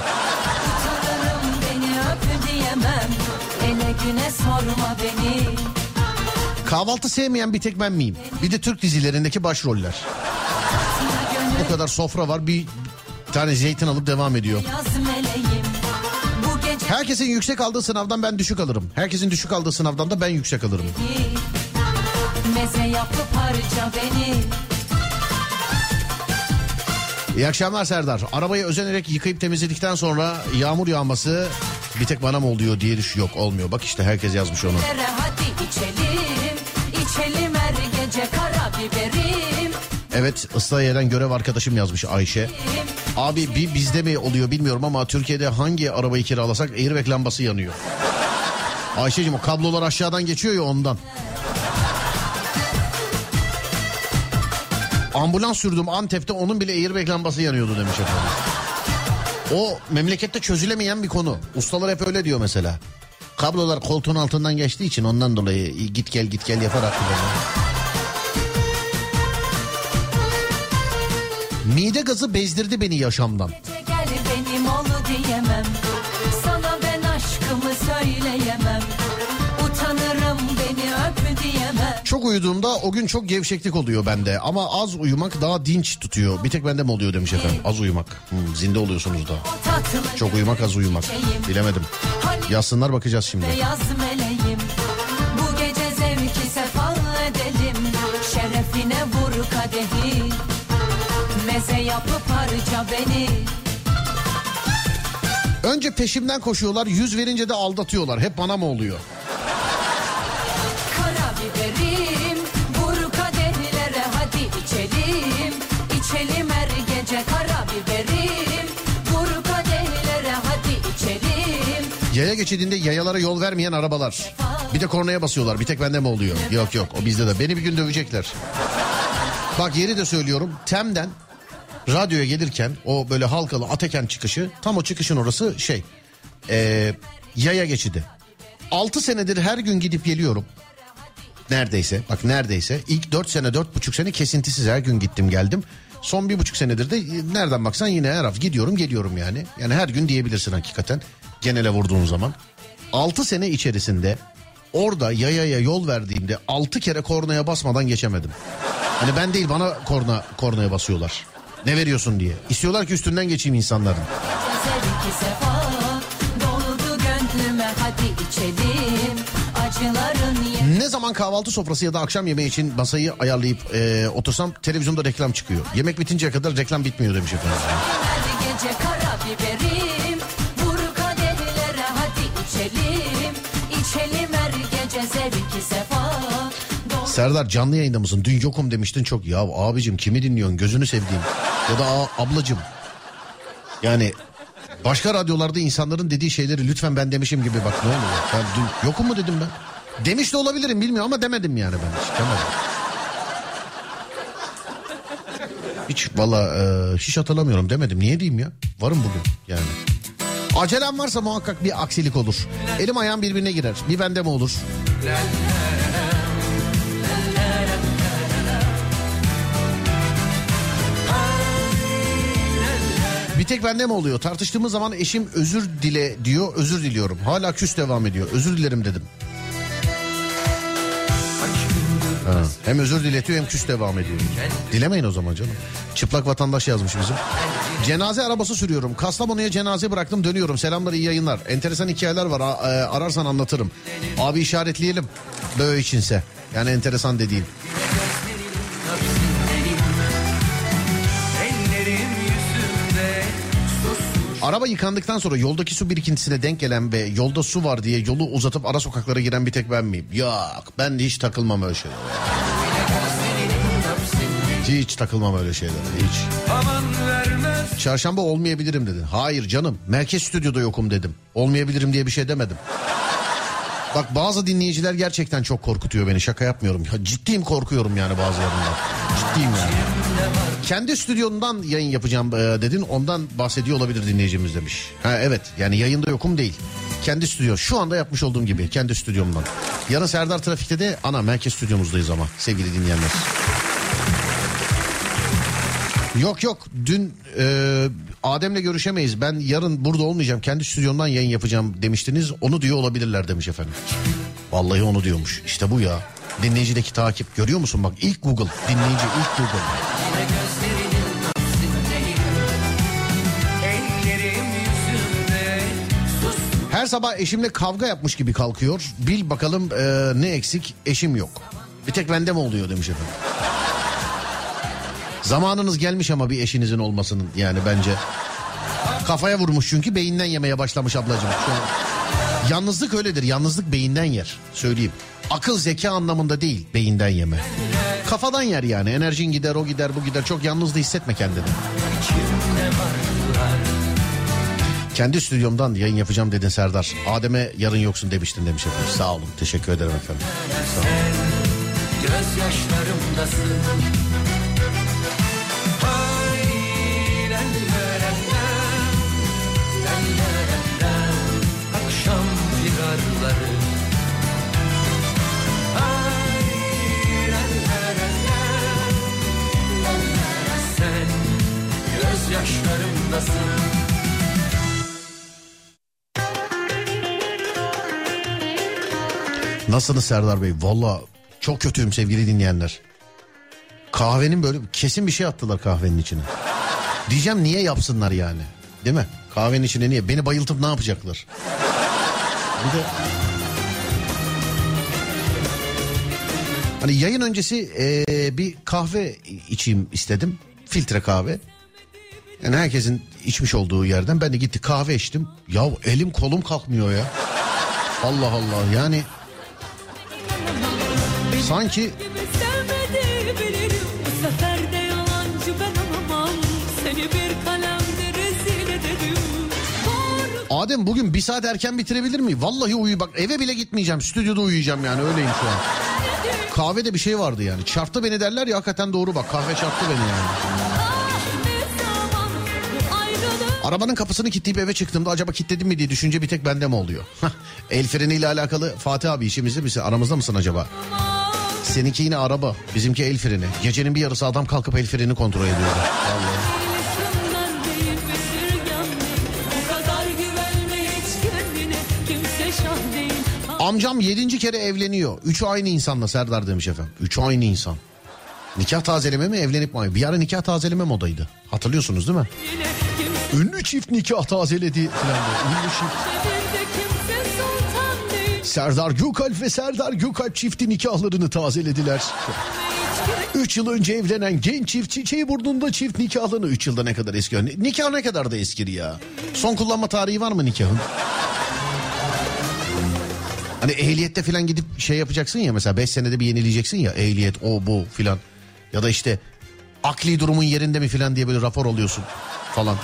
Beni öp diyemem Ele güne sorma beni Kahvaltı sevmeyen bir tek ben miyim? Bir de Türk dizilerindeki başroller. O kadar sofra var bir tane zeytin alıp devam ediyor. Bu Herkesin yüksek aldığı sınavdan ben düşük alırım. Herkesin düşük aldığı sınavdan da ben yüksek alırım. İyi akşamlar Serdar. Arabayı özenerek yıkayıp temizledikten sonra yağmur yağması bir tek bana mı oluyor diye düş yok olmuyor. Bak işte herkes yazmış onu. Hadi içelim Evet Islahiye'den görev arkadaşım yazmış Ayşe. Abi bir bizde mi oluyor bilmiyorum ama Türkiye'de hangi arabayı kiralasak airbag lambası yanıyor. Ayşe'cim o kablolar aşağıdan geçiyor ya ondan. Ambulans sürdüm Antep'te onun bile airbag lambası yanıyordu demiş efendim. O memlekette çözülemeyen bir konu. Ustalar hep öyle diyor mesela. Kablolar koltuğun altından geçtiği için ondan dolayı git gel git gel yaparak kullanıyor. Mide gazı bezdirdi beni yaşamdan. Gel benim ol diyemem Sana ben aşkımı söyleyemem Utanırım beni öp diyemem Çok uyuduğumda o gün çok gevşeklik oluyor bende. Ama az uyumak daha dinç tutuyor. Bir tek bende mi oluyor demiş efendim. Az uyumak. Hmm, zinde oluyorsunuz da. Çok uyumak az uyumak. Bilemedim. Hani Yazsınlar bakacağız şimdi. beyaz meleğim Bu gece zevki sefa edelim Şerefine vur kadehi Meze yapıp harca beni Önce peşimden koşuyorlar yüz verince de aldatıyorlar. Hep bana mı oluyor? Karabiberim vur kadehlere hadi içelim İçelim her gece karabiberim Vur kadehlere hadi içelim Yaya geçidinde yayalara yol vermeyen arabalar. Bir de kornaya basıyorlar. Bir tek bende mi oluyor? Yok yok o bizde de. Beni bir gün dövecekler. Bak yeri de söylüyorum. Tem'den radyoya gelirken o böyle halkalı Ateken çıkışı tam o çıkışın orası şey ee, yaya geçidi. 6 senedir her gün gidip geliyorum. Neredeyse bak neredeyse ilk 4 sene 4,5 sene kesintisiz her gün gittim geldim. Son bir buçuk senedir de e, nereden baksan yine her hafta gidiyorum geliyorum yani. Yani her gün diyebilirsin hakikaten genele vurduğun zaman. 6 sene içerisinde orada yayaya yol verdiğimde 6 kere kornaya basmadan geçemedim. Hani ben değil bana korna kornaya basıyorlar. Ne veriyorsun diye. İstiyorlar ki üstünden geçeyim insanların. Ne zaman kahvaltı sofrası ya da akşam yemeği için masayı ayarlayıp e, otursam televizyonda reklam çıkıyor. Yemek bitinceye kadar reklam bitmiyor demiş efendim. Serdar canlı yayında mısın? Dün yokum demiştin çok. Ya abicim kimi dinliyorsun gözünü sevdiğim. Ya da ablacım. Yani başka radyolarda insanların dediği şeyleri lütfen ben demişim gibi bak ne oluyor. Ben dün yokum mu dedim ben? Demiş de olabilirim bilmiyorum ama demedim yani ben hiç demedim. Hiç valla e, hiç hatırlamıyorum demedim. Niye diyeyim ya? Varım bugün yani. Acelem varsa muhakkak bir aksilik olur. Elim ayağım birbirine girer. Bir bende mi olur? Tek bende mi oluyor? Tartıştığımız zaman eşim özür dile diyor. Özür diliyorum. Hala küs devam ediyor. Özür dilerim dedim. Ha, hem özür diletiyor hem küs devam ediyor. Dilemeyin o zaman canım. Çıplak vatandaş yazmış bizim. Cenaze arabası sürüyorum. Kastamonu'ya cenaze bıraktım dönüyorum. Selamlar iyi yayınlar. Enteresan hikayeler var. E, ararsan anlatırım. Abi işaretleyelim. Böyle içinse. Yani enteresan dediğin. Araba yıkandıktan sonra yoldaki su birikintisine denk gelen ve yolda su var diye yolu uzatıp ara sokaklara giren bir tek ben miyim? Yok ben hiç takılmam öyle şeylere. Hiç takılmam öyle şeylere hiç. Çarşamba olmayabilirim dedi. Hayır canım merkez stüdyoda yokum dedim. Olmayabilirim diye bir şey demedim. Bak bazı dinleyiciler gerçekten çok korkutuyor beni şaka yapmıyorum. Ya, ciddiyim korkuyorum yani bazılarından. Ciddiyim yani. Kendi stüdyondan yayın yapacağım e, dedin ondan bahsediyor olabilir dinleyicimiz demiş. Ha evet yani yayında yokum değil. Kendi stüdyo şu anda yapmış olduğum gibi kendi stüdyomdan. Yarın Serdar Trafik'te de ana merkez stüdyomuzdayız ama sevgili dinleyenler. Yok yok dün e, Adem'le görüşemeyiz ben yarın burada olmayacağım kendi stüdyomdan yayın yapacağım demiştiniz onu diyor olabilirler demiş efendim. Vallahi onu diyormuş işte bu ya dinleyicideki takip görüyor musun bak ilk Google dinleyici ilk Google. Her sabah eşimle kavga yapmış gibi kalkıyor bil bakalım e, ne eksik eşim yok. Bir tek bende mi oluyor demiş efendim. Zamanınız gelmiş ama bir eşinizin olmasının yani bence. Kafaya vurmuş çünkü beyinden yemeye başlamış ablacığım şu an. Yalnızlık öyledir. Yalnızlık beyinden yer. Söyleyeyim. Akıl zeka anlamında değil beyinden yeme. Kafadan yer yani. Enerjin gider o gider bu gider. Çok yalnız da hissetme kendini. Kendi stüdyomdan yayın yapacağım dedin Serdar. Adem'e yarın yoksun demiştin demiş efendim. Sağ olun. Teşekkür ederim efendim. gözyaşlarımdasın Hay la la Nasılsınız Serdar Bey? Valla çok kötüyüm sevgili dinleyenler. Kahvenin böyle kesin bir şey attılar kahvenin içine. Diyeceğim niye yapsınlar yani? Değil mi? Kahvenin içine niye? Beni bayıltıp ne yapacaklar? Bir de... Hani yayın öncesi eee, bir kahve içeyim istedim. Filtre kahve. Yani herkesin içmiş olduğu yerden ben de gitti kahve içtim. Ya elim kolum kalkmıyor ya. Allah Allah yani Doğru Adem bugün bir saat erken bitirebilir mi? Vallahi uyu bak eve bile gitmeyeceğim. Stüdyoda uyuyacağım yani öyleyim şu an. Kahvede bir şey vardı yani. Çarptı beni derler ya hakikaten doğru bak. Kahve çarptı beni yani. Arabanın kapısını kilitleyip eve çıktığımda acaba kilitledim mi diye düşünce bir tek bende mi oluyor? El freniyle alakalı Fatih abi işimizde misin? Aramızda mısın acaba? Seninki yine araba. Bizimki el freni. Gecenin bir yarısı adam kalkıp el freni kontrol ediyordu. Vallahi. Amcam yedinci kere evleniyor. Üçü aynı insanla Serdar demiş efendim. Üçü aynı insan. Nikah tazeleme mi evlenip mi? Bir ara nikah tazeleme modaydı. Hatırlıyorsunuz değil mi? Ünlü çift nikah tazeledi falan. Ünlü çift. Serdar Gökalp ve Serdar Gökalp çifti nikahlarını tazelediler. 3 yıl önce evlenen genç çift çiçeği burnunda çift nikahlarını 3 yılda ne kadar eski? Nikah ne kadar da eskir ya. Son kullanma tarihi var mı nikahın? Hani ehliyette falan gidip şey yapacaksın ya mesela 5 senede bir yenileyeceksin ya ehliyet o bu filan. Ya da işte akli durumun yerinde mi filan diye böyle rapor alıyorsun falan.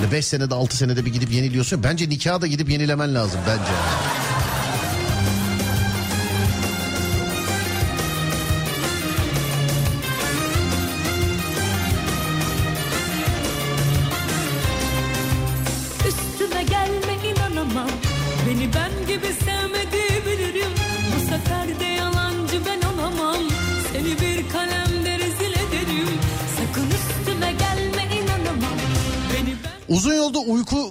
Hani 5 senede 6 senede bir gidip yeniliyorsun. Bence nikahı da gidip yenilemen lazım bence. Üstüme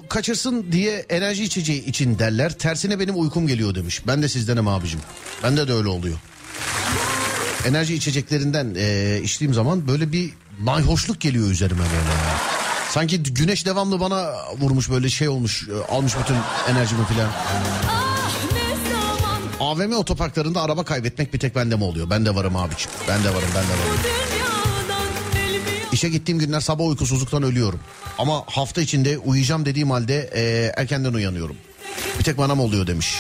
kaçırsın diye enerji içeceği için derler. Tersine benim uykum geliyor demiş. Ben de sizdenim abicim. Bende de öyle oluyor. Enerji içeceklerinden eee, içtiğim zaman böyle bir mayhoşluk geliyor üzerime böyle. Sanki güneş devamlı bana vurmuş böyle şey olmuş e, almış bütün enerjimi filan. AVM otoparklarında araba kaybetmek bir tek bende mi oluyor? Ben de varım abicim. Ben de varım ben de varım. İşe gittiğim günler sabah uykusuzluktan ölüyorum. Ama hafta içinde uyuyacağım dediğim halde eee, erkenden uyanıyorum. Bir tek bana mı oluyor demiş.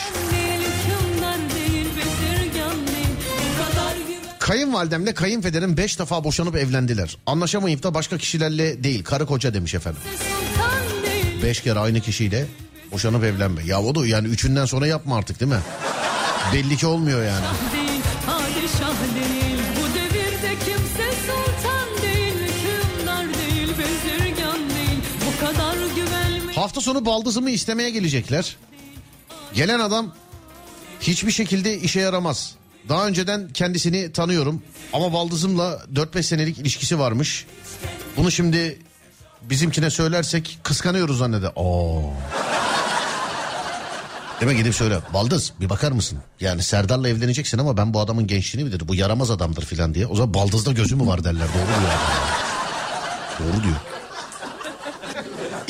Kayınvalidemle kayınpederim beş defa boşanıp evlendiler. Anlaşamayıp da başka kişilerle değil karı koca demiş efendim. Beş kere aynı kişiyle boşanıp evlenme. Ya o da yani üçünden sonra yapma artık değil mi? Belli ki olmuyor yani. Hafta sonu baldızımı istemeye gelecekler. Gelen adam hiçbir şekilde işe yaramaz. Daha önceden kendisini tanıyorum ama baldızımla 4-5 senelik ilişkisi varmış. Bunu şimdi bizimkine söylersek kıskanıyoruz zanneder. Oo. Demek gidip söyle baldız bir bakar mısın? Yani Serdar'la evleneceksin ama ben bu adamın gençliğini bilirim. Bu yaramaz adamdır filan diye. O zaman baldızda gözü mü var derler. Doğru diyor. Doğru diyor.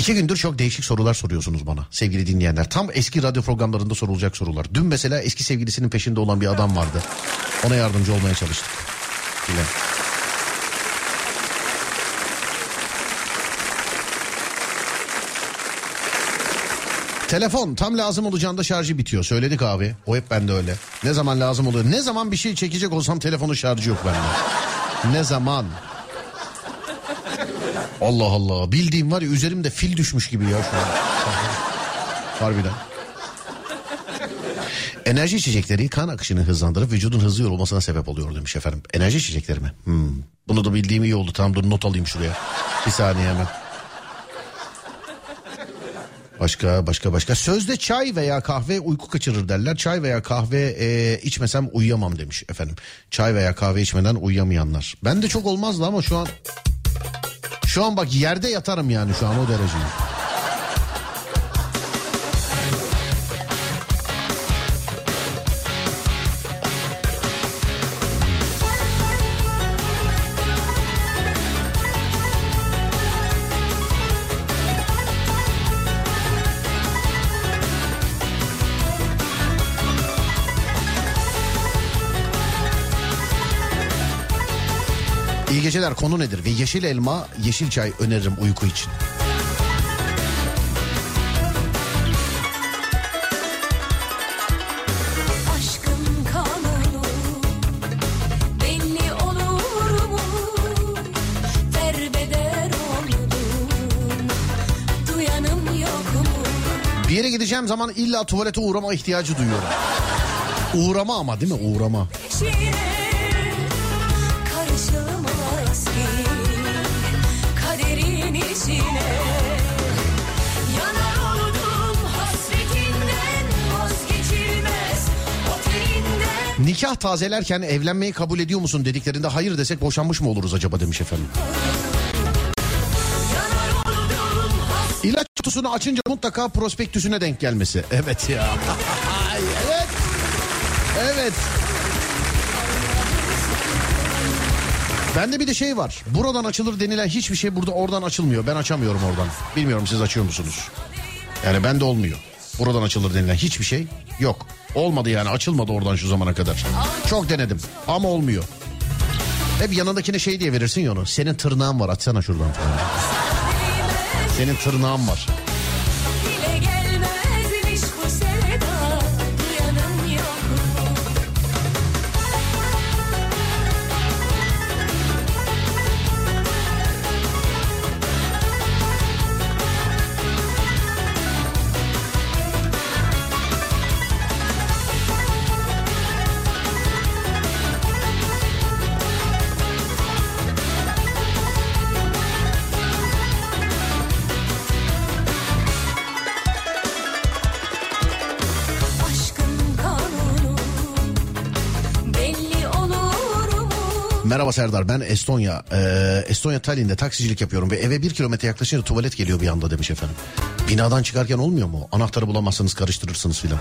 İki gündür çok değişik sorular soruyorsunuz bana sevgili dinleyenler. Tam eski radyo programlarında sorulacak sorular. Dün mesela eski sevgilisinin peşinde olan bir adam vardı. Ona yardımcı olmaya çalıştık. Filan. Telefon tam lazım olacağında şarjı bitiyor. Söyledik abi. O hep bende öyle. Ne zaman lazım oluyor? Ne zaman bir şey çekecek olsam telefonun şarjı yok bende. Ne zaman? Allah Allah. Bildiğim var ya üzerimde fil düşmüş gibi ya şu an. Harbiden. Enerji içecekleri kan akışını hızlandırıp vücudun hızlı yorulmasına sebep oluyor demiş efendim. Enerji içecekleri mi? Hmm. Bunu da bildiğim iyi oldu. Tamam dur not alayım şuraya. Bir saniye hemen. Başka başka başka. Sözde çay veya kahve uyku kaçırır derler. Çay veya kahve e, içmesem uyuyamam demiş efendim. Çay veya kahve içmeden uyuyamayanlar. Ben de çok olmazdı ama şu an şu an bak yerde yatarım yani şu an o derece. Geceler konu nedir? Ve yeşil elma, yeşil çay öneririm uyku için. Bir yere gideceğim zaman illa tuvalete uğrama ihtiyacı duyuyorum. Uğrama ama değil mi? Uğrama. Şiire Nikah tazelerken evlenmeyi kabul ediyor musun dediklerinde hayır desek boşanmış mı oluruz acaba demiş efendim. İlaç kutusunu açınca mutlaka prospektüsüne denk gelmesi. Evet ya. Evet. Evet. Bende bir de şey var. Buradan açılır denilen hiçbir şey burada oradan açılmıyor. Ben açamıyorum oradan. Bilmiyorum siz açıyor musunuz? Yani bende olmuyor. Buradan açılır denilen hiçbir şey yok. Olmadı yani açılmadı oradan şu zamana kadar. Çok denedim ama olmuyor. Hep yanındakine şey diye verirsin ya onu. Senin tırnağın var açsana şuradan falan. Senin tırnağın var. Merhaba Serdar ben Estonya. Ee, Estonya Tallinn'de taksicilik yapıyorum ve eve bir kilometre yaklaşınca tuvalet geliyor bir anda demiş efendim. Binadan çıkarken olmuyor mu? Anahtarı bulamazsanız karıştırırsınız filan.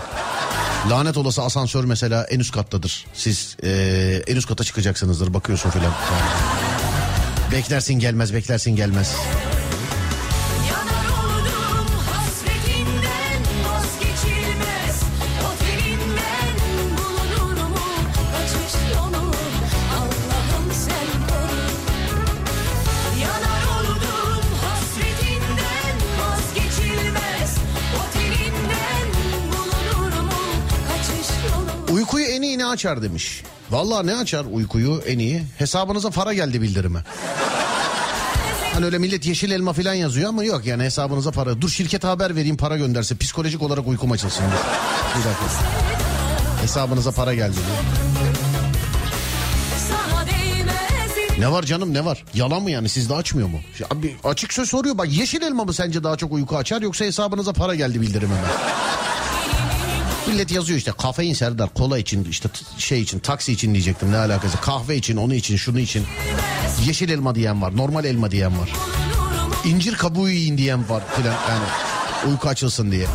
Lanet olası asansör mesela en üst kattadır. Siz ee, en üst kata çıkacaksınızdır bakıyorsun filan. Beklersin gelmez beklersin gelmez. Açar demiş. Vallahi ne açar uykuyu en iyi? Hesabınıza para geldi bildirimi. Hani öyle millet yeşil elma falan yazıyor ama yok yani hesabınıza para. Dur şirkete haber vereyim para gönderse psikolojik olarak uykum açılsın. Bir dakika. Hesabınıza para geldi diyor. Ne var canım ne var? Yalan mı yani sizde açmıyor mu? Abi açık söz soruyor bak yeşil elma mı sence daha çok uyku açar yoksa hesabınıza para geldi bildirim hemen. Millet yazıyor işte kafein Serdar kola için işte şey için taksi için diyecektim ne alakası kahve için onu için şunu için yeşil elma diyen var normal elma diyen var incir kabuğu yiyin diyen var filan yani uyku açılsın diye.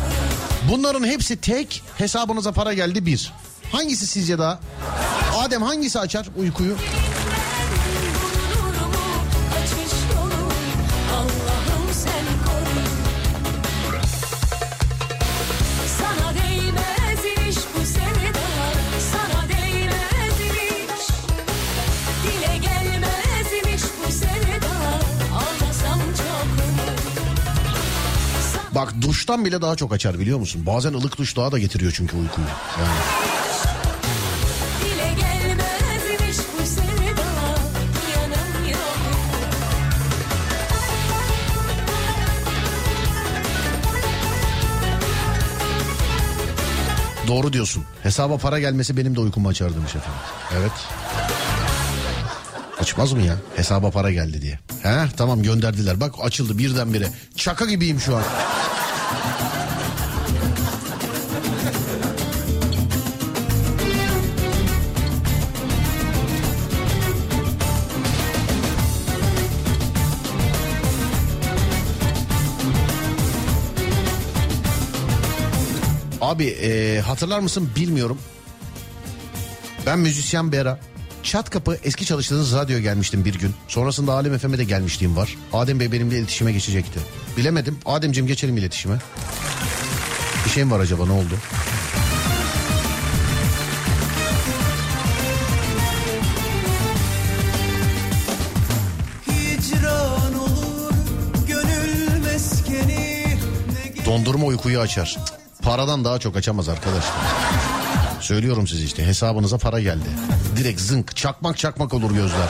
Bunların hepsi tek hesabınıza para geldi bir. Hangisi sizce daha? Adem hangisi açar uykuyu? Duştan bile daha çok açar biliyor musun? Bazen ılık duş daha da getiriyor çünkü uykuyu. Yani. Doğru diyorsun. Hesaba para gelmesi benim de uykumu açar demiş efendim. Evet. Açmaz mı ya? Hesaba para geldi diye. He tamam gönderdiler. Bak açıldı birdenbire. Çaka gibiyim şu an. Abi e, hatırlar mısın bilmiyorum. Ben müzisyen Bera. Çat kapı eski çalıştığınız radyo gelmiştim bir gün. Sonrasında Alem FM'e de gelmişliğim var. Adem Bey benimle iletişime geçecekti. Bilemedim. Ademciğim geçelim iletişime. Bir şey mi var acaba ne oldu? Dondurma uykuyu açar. Paradan daha çok açamaz arkadaşlar. Söylüyorum size işte hesabınıza para geldi. Direkt zınk çakmak çakmak olur gözler.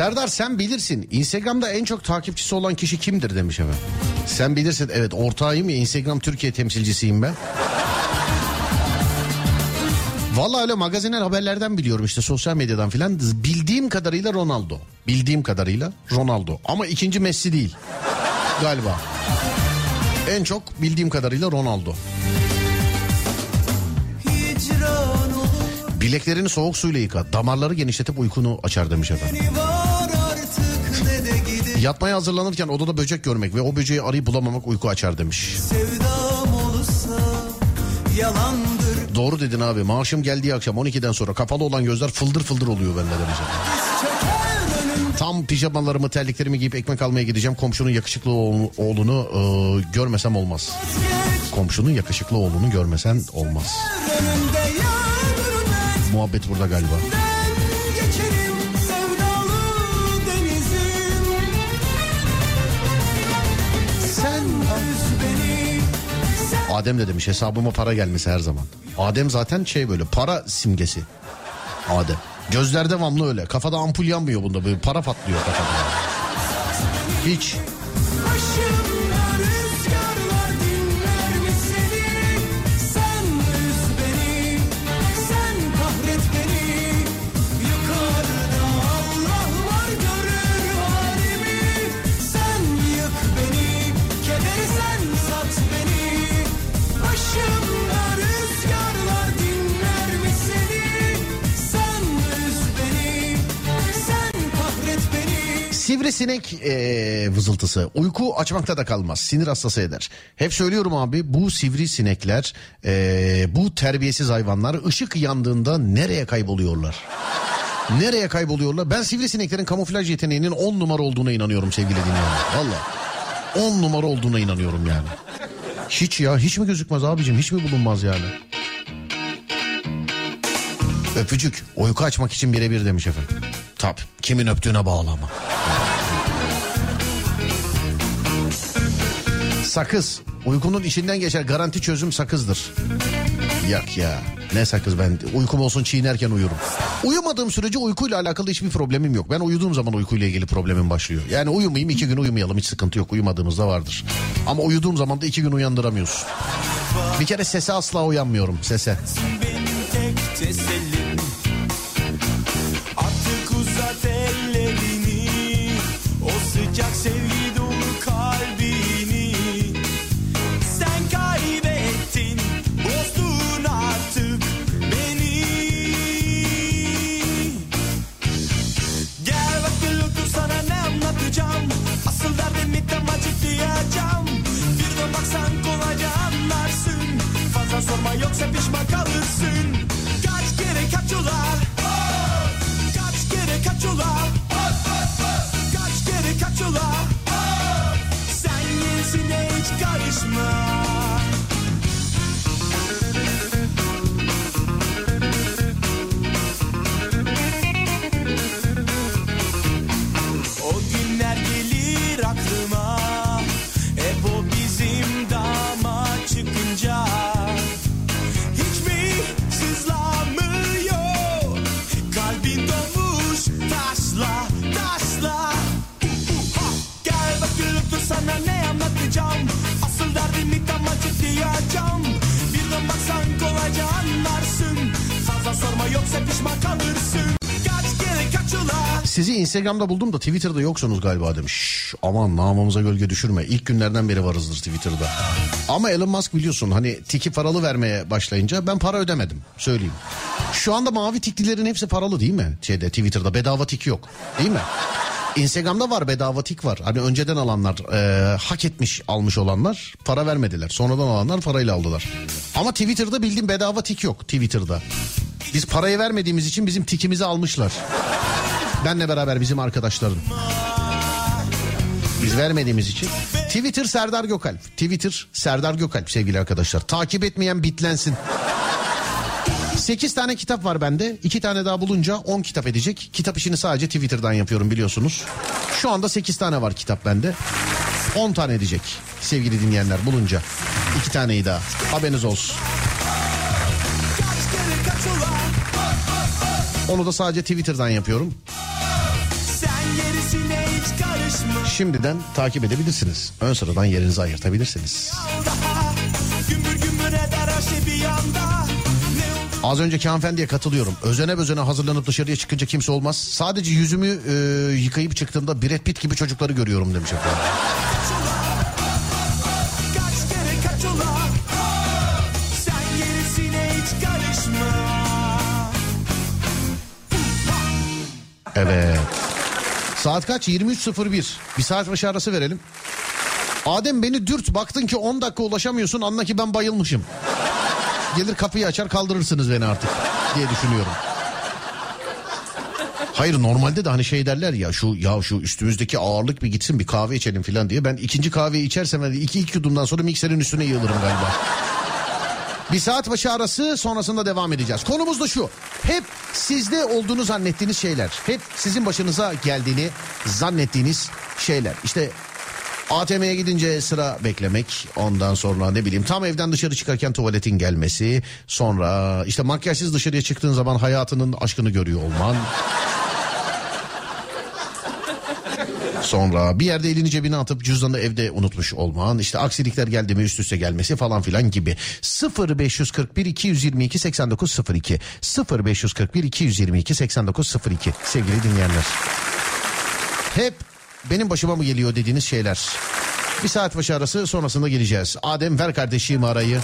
Serdar sen bilirsin. Instagram'da en çok takipçisi olan kişi kimdir demiş efendim. Sen bilirsin evet ortağıyım ya Instagram Türkiye temsilcisiyim ben. Vallahi öyle magazinel haberlerden biliyorum işte sosyal medyadan filan. Bildiğim kadarıyla Ronaldo. Bildiğim kadarıyla Ronaldo. Ama ikinci Messi değil. Galiba. En çok bildiğim kadarıyla Ronaldo. Bileklerini soğuk suyla yıka. Damarları genişletip uykunu açar demiş efendim. Yatmaya hazırlanırken odada böcek görmek ve o böceği arayıp bulamamak uyku açar demiş. sevdam olsa yalandır Doğru dedin abi. Maaşım geldiği akşam 12'den sonra kapalı olan gözler fıldır fıldır oluyor bende demiş. Tam pijamalarımı terliklerimi giyip ekmek almaya gideceğim. Komşunun yakışıklı oğlunu, e, görmesem olmaz. Komşunun yakışıklı oğlunu görmesen olmaz. Muhabbet burada galiba. Adem de demiş hesabıma para gelmesi her zaman. Adem zaten şey böyle para simgesi. Adem. Gözler devamlı öyle. Kafada ampul yanmıyor bunda. Böyle para patlıyor kafada. Hiç. Sivrisinek ee, vızıltısı. Uyku açmakta da kalmaz. Sinir hastası eder. Hep söylüyorum abi bu sivrisinekler ee, bu terbiyesiz hayvanlar ışık yandığında nereye kayboluyorlar? Nereye kayboluyorlar? Ben sivrisineklerin kamuflaj yeteneğinin 10 numara olduğuna inanıyorum sevgili dinleyenler. Valla. 10 numara olduğuna inanıyorum yani. Hiç ya hiç mi gözükmez abicim hiç mi bulunmaz yani? Öpücük uyku açmak için birebir demiş efendim. Tabii kimin öptüğüne bağlı ama. Sakız. Uykunun içinden geçer garanti çözüm sakızdır. Yak ya. Ne sakız ben uykum olsun çiğnerken uyurum. Uyumadığım sürece uykuyla alakalı hiçbir problemim yok. Ben uyuduğum zaman uykuyla ilgili problemim başlıyor. Yani uyumayayım iki gün uyumayalım hiç sıkıntı yok. Uyumadığımızda vardır. Ama uyuduğum zaman da iki gün uyandıramıyorsun. Bir kere sese asla uyanmıyorum sese. Artık uzat ellerini O sıcak sevgi yoksa pişman kalırsın. Kaç kere kaç ula Kaç kere kaç ula Kaç kere kaç ula Sen yenisine hiç karışma Sizi Instagram'da buldum da Twitter'da yoksunuz galiba demiş. Aman namımıza gölge düşürme. İlk günlerden beri varızdır Twitter'da. Ama Elon Musk biliyorsun hani tiki paralı vermeye başlayınca ben para ödemedim. Söyleyeyim. Şu anda mavi tiklilerin hepsi paralı değil mi? Şeyde Twitter'da bedava tik yok. Değil mi? Instagram'da var bedava tik var. Hani önceden alanlar e, hak etmiş almış olanlar para vermediler. Sonradan alanlar parayla aldılar. Ama Twitter'da bildiğim bedava tik yok Twitter'da. Biz parayı vermediğimiz için bizim tikimizi almışlar. Benle beraber bizim arkadaşların. Biz vermediğimiz için. Twitter Serdar Gökalp. Twitter Serdar Gökalp sevgili arkadaşlar. Takip etmeyen bitlensin. 8 tane kitap var bende. 2 tane daha bulunca 10 kitap edecek. Kitap işini sadece Twitter'dan yapıyorum biliyorsunuz. Şu anda 8 tane var kitap bende. 10 tane edecek sevgili dinleyenler bulunca. 2 taneyi daha. Haberiniz olsun. Onu da sadece Twitter'dan yapıyorum. Şimdiden takip edebilirsiniz. Ön sıradan yerinizi ayırtabilirsiniz. şey Az önceki hanımefendiye katılıyorum. Özene özene hazırlanıp dışarıya çıkınca kimse olmaz. Sadece yüzümü e, yıkayıp çıktığımda Brad Pitt gibi çocukları görüyorum demiş efendim. Evet. Saat kaç? 23.01. Bir saat başı arası verelim. Adem beni dürt baktın ki 10 dakika ulaşamıyorsun anla ki ben bayılmışım. Gelir kapıyı açar kaldırırsınız beni artık diye düşünüyorum. Hayır normalde de hani şey derler ya şu ya şu üstümüzdeki ağırlık bir gitsin bir kahve içelim falan diye. Ben ikinci kahveyi içersem hadi iki iki yudumdan sonra mikserin üstüne yığılırım galiba. Bir saat başı arası sonrasında devam edeceğiz. Konumuz da şu. Hep sizde olduğunu zannettiğiniz şeyler. Hep sizin başınıza geldiğini zannettiğiniz şeyler. İşte ATM'ye gidince sıra beklemek. Ondan sonra ne bileyim tam evden dışarı çıkarken tuvaletin gelmesi. Sonra işte makyajsız dışarıya çıktığın zaman hayatının aşkını görüyor olman. Sonra bir yerde elini cebine atıp cüzdanı evde unutmuş olman. işte aksilikler geldi mi üst üste gelmesi falan filan gibi. 0541 222 8902 0541 222 8902 sevgili dinleyenler. Hep benim başıma mı geliyor dediğiniz şeyler. Bir saat başı arası sonrasında geleceğiz. Adem ver kardeşim arayı.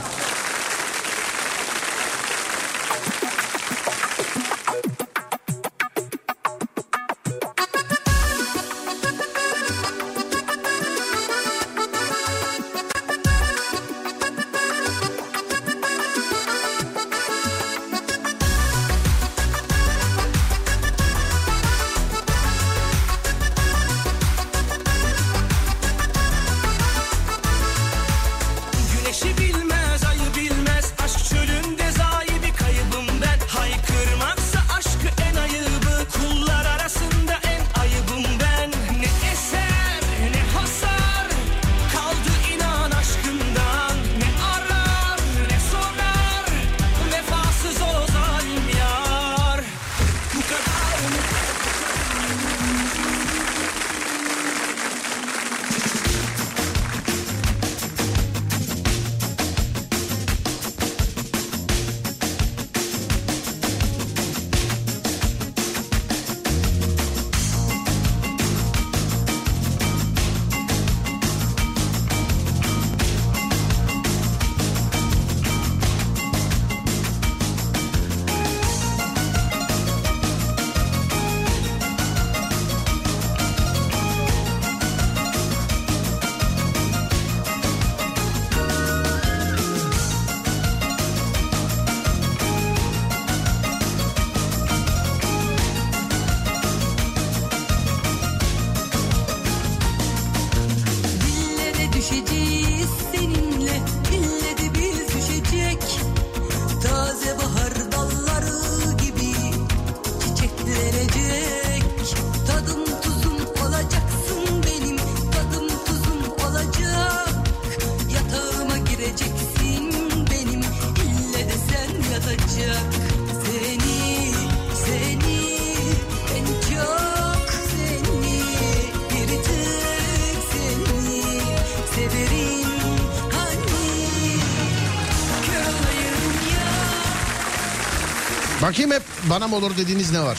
Bakayım hep bana mı olur dediğiniz ne var?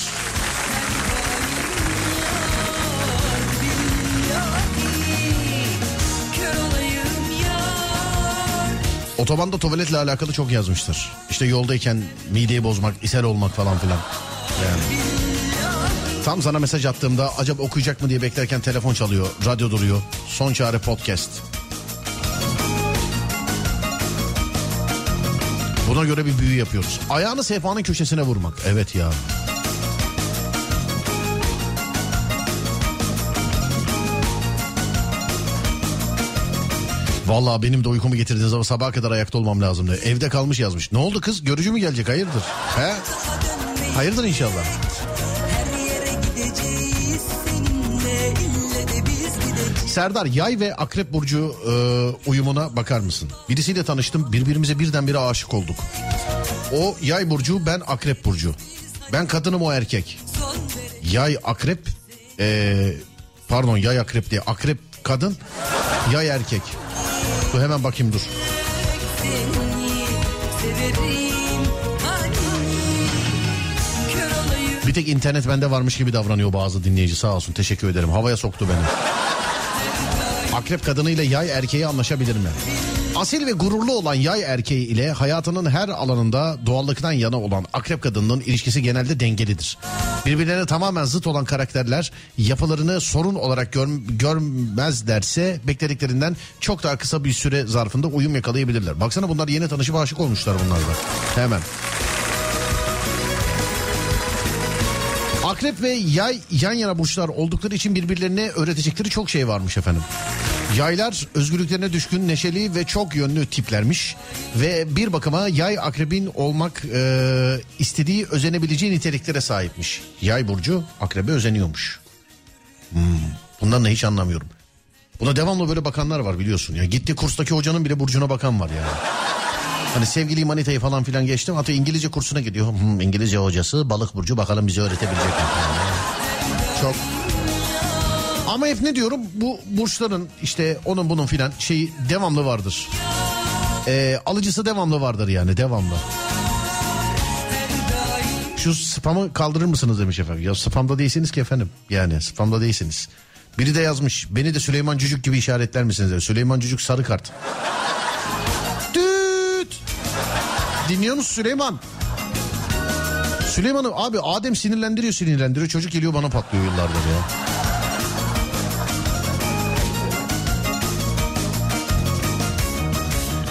Otobanda tuvaletle alakalı çok yazmıştır. İşte yoldayken mideyi bozmak, ishal olmak falan filan. Yani. Tam sana mesaj attığımda acaba okuyacak mı diye beklerken telefon çalıyor, radyo duruyor. Son çare podcast. Buna göre bir büyü yapıyoruz. Ayağını sehpanın köşesine vurmak. Evet ya. Vallahi benim de uykumu getirdiğiniz zaman sabaha kadar ayakta olmam lazımdı. Evde kalmış yazmış. Ne oldu kız? Görücü mü gelecek? Hayırdır? He? Hayırdır inşallah. Her yere gideceğiz seninle Serdar yay ve akrep burcu e, uyumuna bakar mısın? Birisiyle tanıştım birbirimize birdenbire aşık olduk. O yay burcu ben akrep burcu. Ben kadınım o erkek. Yay akrep e, Pardon yay akrep diye. Akrep kadın, yay erkek. Dur hemen bakayım dur. Bir tek internet bende varmış gibi davranıyor bazı dinleyici sağ olsun teşekkür ederim. Havaya soktu beni. Akrep kadınıyla yay erkeği anlaşabilir mi? Asil ve gururlu olan yay erkeği ile hayatının her alanında doğallıktan yana olan akrep kadınının ilişkisi genelde dengelidir. Birbirlerine tamamen zıt olan karakterler yapılarını sorun olarak gör, görmezlerse beklediklerinden çok daha kısa bir süre zarfında uyum yakalayabilirler. Baksana bunlar yeni tanışıp aşık olmuşlar bunlar da. Hemen. Akrep ve yay yan yana burçlar oldukları için birbirlerine öğretecekleri çok şey varmış efendim. Yaylar özgürlüklerine düşkün, neşeli ve çok yönlü tiplermiş. Ve bir bakıma yay akrebin olmak e, istediği özenebileceği niteliklere sahipmiş. Yay burcu akrebe özeniyormuş. Hmm, bundan da hiç anlamıyorum. Buna devamlı böyle bakanlar var biliyorsun. ya Gitti kurstaki hocanın bile burcuna bakan var yani. Hani sevgili manitayı falan filan geçtim. Hatta İngilizce kursuna gidiyor. Hmm, İngilizce hocası balık burcu bakalım bize öğretebilecek mi? Çok. Ama hep ne diyorum bu burçların işte onun bunun filan şeyi devamlı vardır. Ee, alıcısı devamlı vardır yani devamlı. Şu spamı kaldırır mısınız demiş efendim. Ya spamda değilsiniz ki efendim. Yani spamda değilsiniz. Biri de yazmış. Beni de Süleyman Cücük gibi işaretler misiniz? demiş. Süleyman Cücük sarı kart. Dinliyor musun Süleyman? Süleyman'ı abi Adem sinirlendiriyor sinirlendiriyor. Çocuk geliyor bana patlıyor yıllardır ya.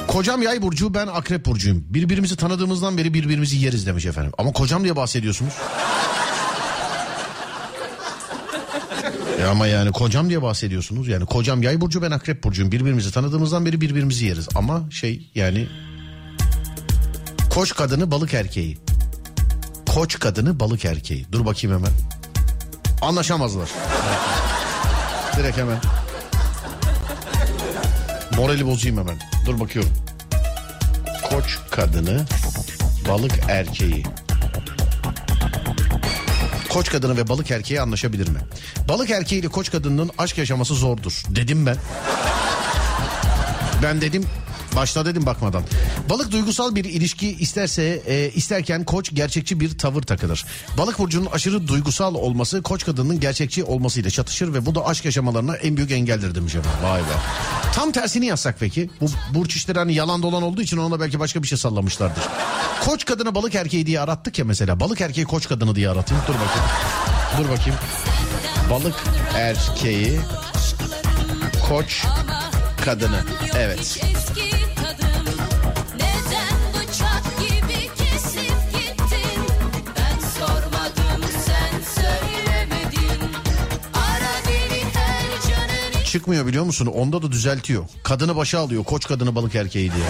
Kocam yay burcu ben akrep burcuyum. Birbirimizi tanıdığımızdan beri birbirimizi yeriz demiş efendim. Ama kocam diye bahsediyorsunuz. E ama yani kocam diye bahsediyorsunuz. Yani kocam yay burcu ben akrep burcuyum. Birbirimizi tanıdığımızdan beri birbirimizi yeriz. Ama şey yani koç kadını balık erkeği. Koç kadını balık erkeği. Dur bakayım hemen. Anlaşamazlar. Direkt hemen. Morali bozayım hemen. Dur bakıyorum. Koç kadını balık erkeği. Koç kadını ve balık erkeği anlaşabilir mi? Balık erkeği ile koç kadının aşk yaşaması zordur. Dedim ben. Ben dedim Başta dedim bakmadan. Balık duygusal bir ilişki isterse e, isterken koç gerçekçi bir tavır takılır. Balık burcunun aşırı duygusal olması koç kadının gerçekçi olmasıyla çatışır ve bu da aşk yaşamalarına en büyük engeldir demiş. Vay be. Tam tersini yazsak peki? Bu burç işleri hani yalan dolan olduğu için ona belki başka bir şey sallamışlardır. Koç kadını balık erkeği diye arattık ya mesela. Balık erkeği koç kadını diye aratayım. Dur bakayım. Dur bakayım. Balık erkeği koç kadını. Evet. Çıkmıyor biliyor musun? Onda da düzeltiyor. Kadını başa alıyor. Koç kadını balık erkeği diye.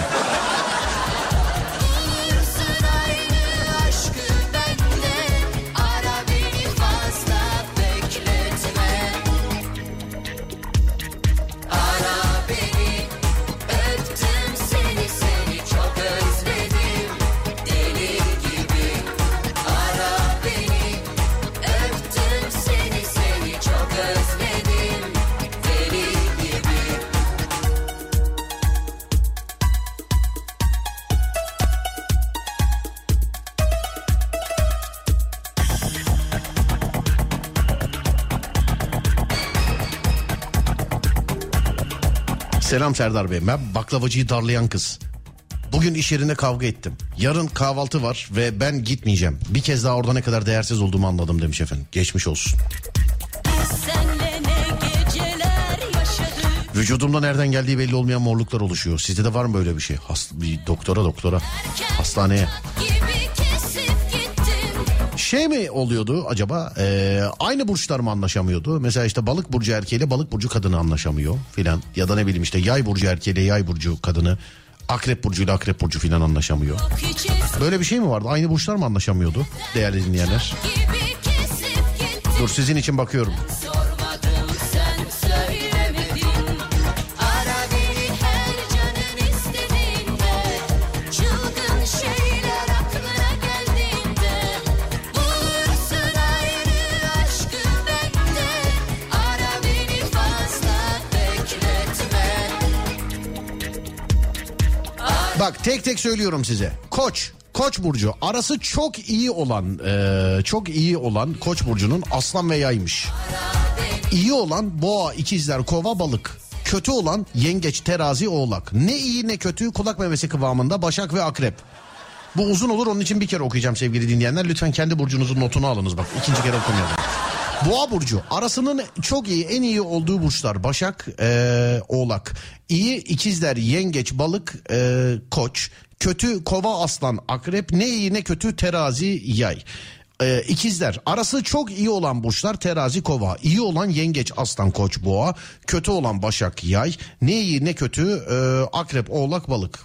Selam Serdar Bey. Ben baklavacıyı darlayan kız. Bugün iş yerinde kavga ettim. Yarın kahvaltı var ve ben gitmeyeceğim. Bir kez daha orada ne kadar değersiz olduğumu anladım demiş efendim. Geçmiş olsun. Vücudumda nereden geldiği belli olmayan morluklar oluşuyor. Sizde de var mı böyle bir şey? Hast bir doktora doktora. Hastaneye. Şey mi oluyordu acaba? Ee, aynı burçlar mı anlaşamıyordu? Mesela işte balık burcu erkeğiyle balık burcu kadını anlaşamıyor filan. Ya da ne bileyim işte yay burcu erkeğiyle yay burcu kadını. Akrep burcuyla akrep burcu filan anlaşamıyor. Böyle bir şey mi vardı? Aynı burçlar mı anlaşamıyordu? Değerli dinleyenler. Dur sizin için bakıyorum. Bak tek tek söylüyorum size. Koç, Koç burcu arası çok iyi olan, e, çok iyi olan Koç burcunun Aslan ve Yaymış. İyi olan Boğa, İkizler, Kova, Balık. Kötü olan Yengeç, Terazi, Oğlak. Ne iyi ne kötü kulak memesi kıvamında Başak ve Akrep. Bu uzun olur onun için bir kere okuyacağım sevgili dinleyenler. Lütfen kendi burcunuzun notunu alınız bak. ikinci kere okumayalım. Boğa burcu. Arasının çok iyi en iyi olduğu burçlar Başak, eee, Oğlak. İyi ikizler, Yengeç, Balık, eee, Koç. Kötü Kova, Aslan, Akrep. Ne iyi ne kötü Terazi, Yay. Ee, ikizler. Arası çok iyi olan burçlar terazi kova. İyi olan yengeç aslan koç boğa. Kötü olan başak yay. Ne iyi ne kötü ee, akrep oğlak balık.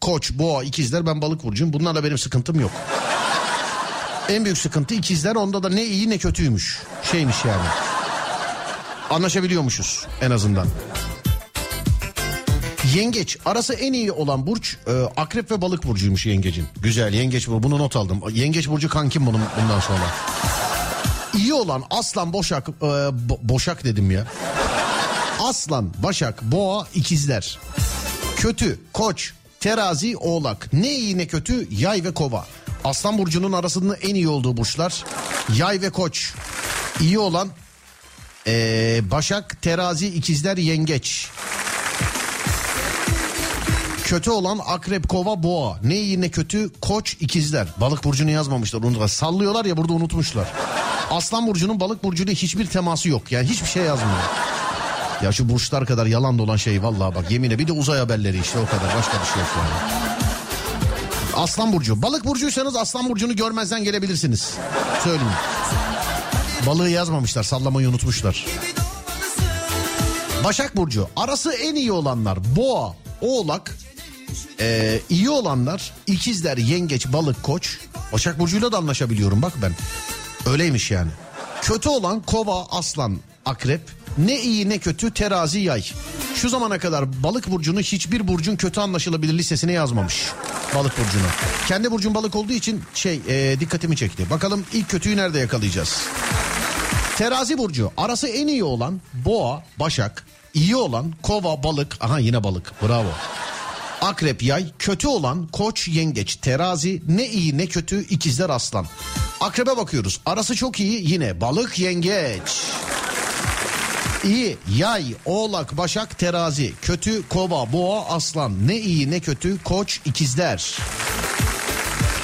Koç boğa ikizler. Ben balık burcuyum. Bunlarla benim sıkıntım yok en büyük sıkıntı ikizler onda da ne iyi ne kötüymüş şeymiş yani anlaşabiliyormuşuz en azından Yengeç arası en iyi olan burç e, akrep ve balık burcuymuş yengecin. Güzel yengeç bu bunu not aldım. Yengeç burcu kankim bunun bundan sonra. İyi olan aslan boşak e, bo- boşak dedim ya. Aslan, başak, boğa, ikizler. Kötü, koç, terazi, oğlak. Ne iyi ne kötü yay ve kova. Aslan burcunun arasında en iyi olduğu burçlar yay ve koç. İyi olan e, başak, terazi, ikizler, yengeç. Kötü olan akrep, kova, boğa. Ne iyi ne kötü koç, ikizler. Balık burcunu yazmamışlar. Onu sallıyorlar ya burada unutmuşlar. Aslan burcunun balık burcuyla hiçbir teması yok. Yani hiçbir şey yazmıyor. Ya şu burçlar kadar yalan dolan şey vallahi bak yemine bir de uzay haberleri işte o kadar başka bir şey yok yani. Aslan burcu. Balık burcuysanız aslan burcunu görmezden gelebilirsiniz. Söyleyeyim. Balığı yazmamışlar sallamayı unutmuşlar. Başak Burcu arası en iyi olanlar boğa, oğlak, ee, iyi olanlar ikizler, yengeç, balık, koç. Başak Burcu'yla da anlaşabiliyorum bak ben. Öyleymiş yani. Kötü olan kova, aslan, akrep. Ne iyi ne kötü terazi, yay. Şu zamana kadar balık burcunu hiçbir burcun kötü anlaşılabilir listesine yazmamış. Balık burcunu. Kendi burcun balık olduğu için şey ee, dikkatimi çekti. Bakalım ilk kötüyü nerede yakalayacağız? Terazi burcu arası en iyi olan boğa, başak, iyi olan kova, balık. Aha yine balık bravo. Akrep, yay, kötü olan koç, yengeç, terazi, ne iyi ne kötü ikizler aslan. Akrebe bakıyoruz arası çok iyi yine balık, yengeç. İyi yay, oğlak, başak, terazi, kötü kova, boğa, aslan. Ne iyi ne kötü koç, ikizler.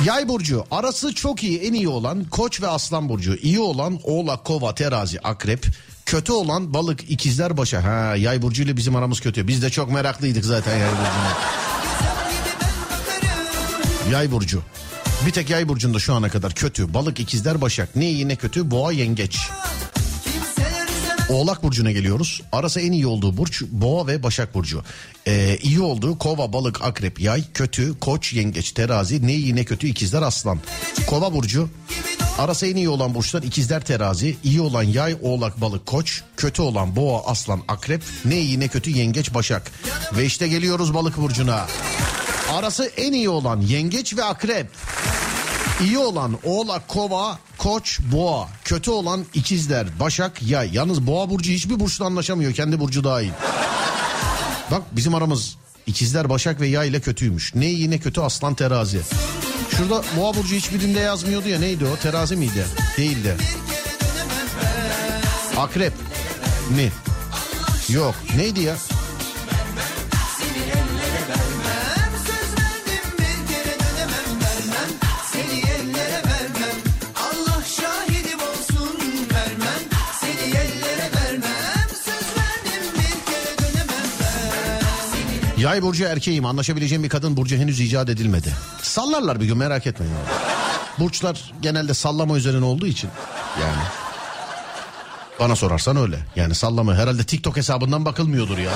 Yay burcu arası çok iyi en iyi olan koç ve aslan burcu. İyi olan oğlak, kova, terazi, akrep. Kötü olan balık, ikizler, başa. Ha yay burcu ile bizim aramız kötü. Biz de çok meraklıydık zaten yay burcuna. Yay burcu. Bir tek yay burcunda şu ana kadar kötü. Balık, ikizler, başak. Ne iyi ne kötü boğa, yengeç. Oğlak burcuna geliyoruz. Arası en iyi olduğu burç boğa ve başak burcu. Ee, iyi olduğu kova, balık, akrep, yay, kötü, koç, yengeç, terazi, ne iyi ne kötü ikizler, aslan. Kova burcu. Arası en iyi olan burçlar ikizler, terazi, iyi olan yay, oğlak, balık, koç, kötü olan boğa, aslan, akrep, ne iyi ne kötü yengeç, başak. Ve işte geliyoruz balık burcuna. Arası en iyi olan yengeç ve akrep. İyi olan oğlak, kova, koç, boğa. Kötü olan ikizler, başak, yay. Yalnız boğa burcu hiçbir burçla anlaşamıyor. Kendi burcu dahil. Bak bizim aramız ikizler, başak ve yay ile kötüymüş. Ne iyi ne kötü aslan terazi. Şurada boğa burcu hiçbirinde yazmıyordu ya neydi o? Terazi miydi? Değildi. Akrep mi? Yok. Neydi ya? Yay burcu erkeğim anlaşabileceğim bir kadın burcu henüz icat edilmedi. Sallarlar bir gün merak etmeyin. abi. Burçlar genelde sallama üzerine olduğu için yani. Bana sorarsan öyle. Yani sallama herhalde TikTok hesabından bakılmıyordur ya.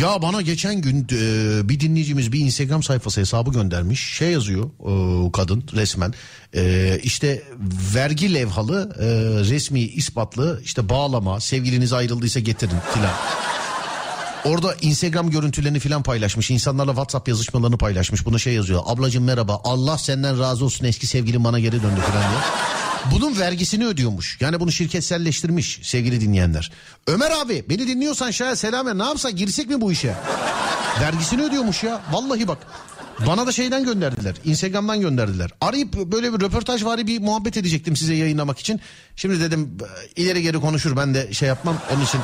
Ya bana geçen gün e, bir dinleyicimiz bir Instagram sayfası hesabı göndermiş. Şey yazıyor e, kadın resmen. E, işte vergi levhalı e, resmi ispatlı işte bağlama sevgiliniz ayrıldıysa getirin filan. Orada Instagram görüntülerini falan paylaşmış. İnsanlarla WhatsApp yazışmalarını paylaşmış. Buna şey yazıyor. Ablacığım merhaba. Allah senden razı olsun eski sevgilim bana geri döndü falan diye. Bunun vergisini ödüyormuş. Yani bunu şirketselleştirmiş sevgili dinleyenler. Ömer abi beni dinliyorsan şayet selam. Ne yapsak girsek mi bu işe? Vergisini ödüyormuş ya. Vallahi bak. Bana da şeyden gönderdiler. Instagram'dan gönderdiler. Arayıp böyle bir röportaj vari bir muhabbet edecektim size yayınlamak için. Şimdi dedim ileri geri konuşur ben de şey yapmam onun için.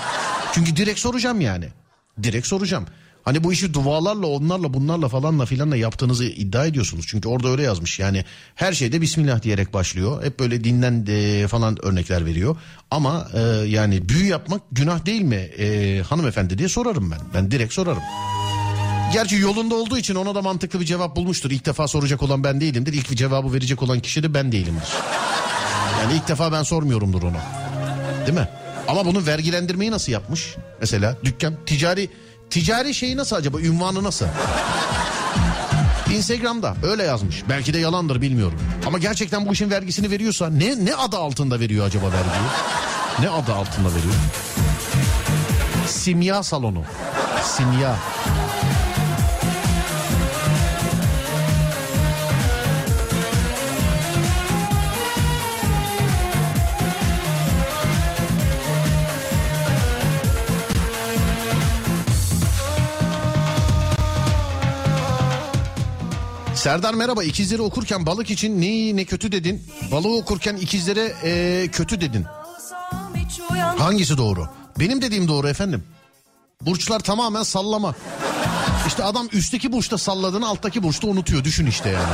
Çünkü direkt soracağım yani. Direkt soracağım. Hani bu işi dualarla onlarla bunlarla falanla filanla yaptığınızı iddia ediyorsunuz. Çünkü orada öyle yazmış yani her şeyde Bismillah diyerek başlıyor. Hep böyle dinden de falan örnekler veriyor. Ama e, yani büyü yapmak günah değil mi e, hanımefendi diye sorarım ben. Ben direkt sorarım. Gerçi yolunda olduğu için ona da mantıklı bir cevap bulmuştur. İlk defa soracak olan ben değilimdir. İlk bir cevabı verecek olan kişi de ben değilimdir. Yani ilk defa ben sormuyorumdur onu. Değil mi? Ama bunu vergilendirmeyi nasıl yapmış? Mesela dükkan ticari ticari şeyi nasıl acaba? Ünvanı nasıl? Instagram'da öyle yazmış. Belki de yalandır bilmiyorum. Ama gerçekten bu işin vergisini veriyorsa ne ne adı altında veriyor acaba vergiyi? Ne adı altında veriyor? Simya salonu. Simya. Serdar merhaba ikizleri okurken balık için ne iyi ne kötü dedin. Balığı okurken ikizlere e, kötü dedin. Hangisi doğru? Benim dediğim doğru efendim. Burçlar tamamen sallama. İşte adam üstteki burçta salladığını alttaki burçta unutuyor. Düşün işte yani.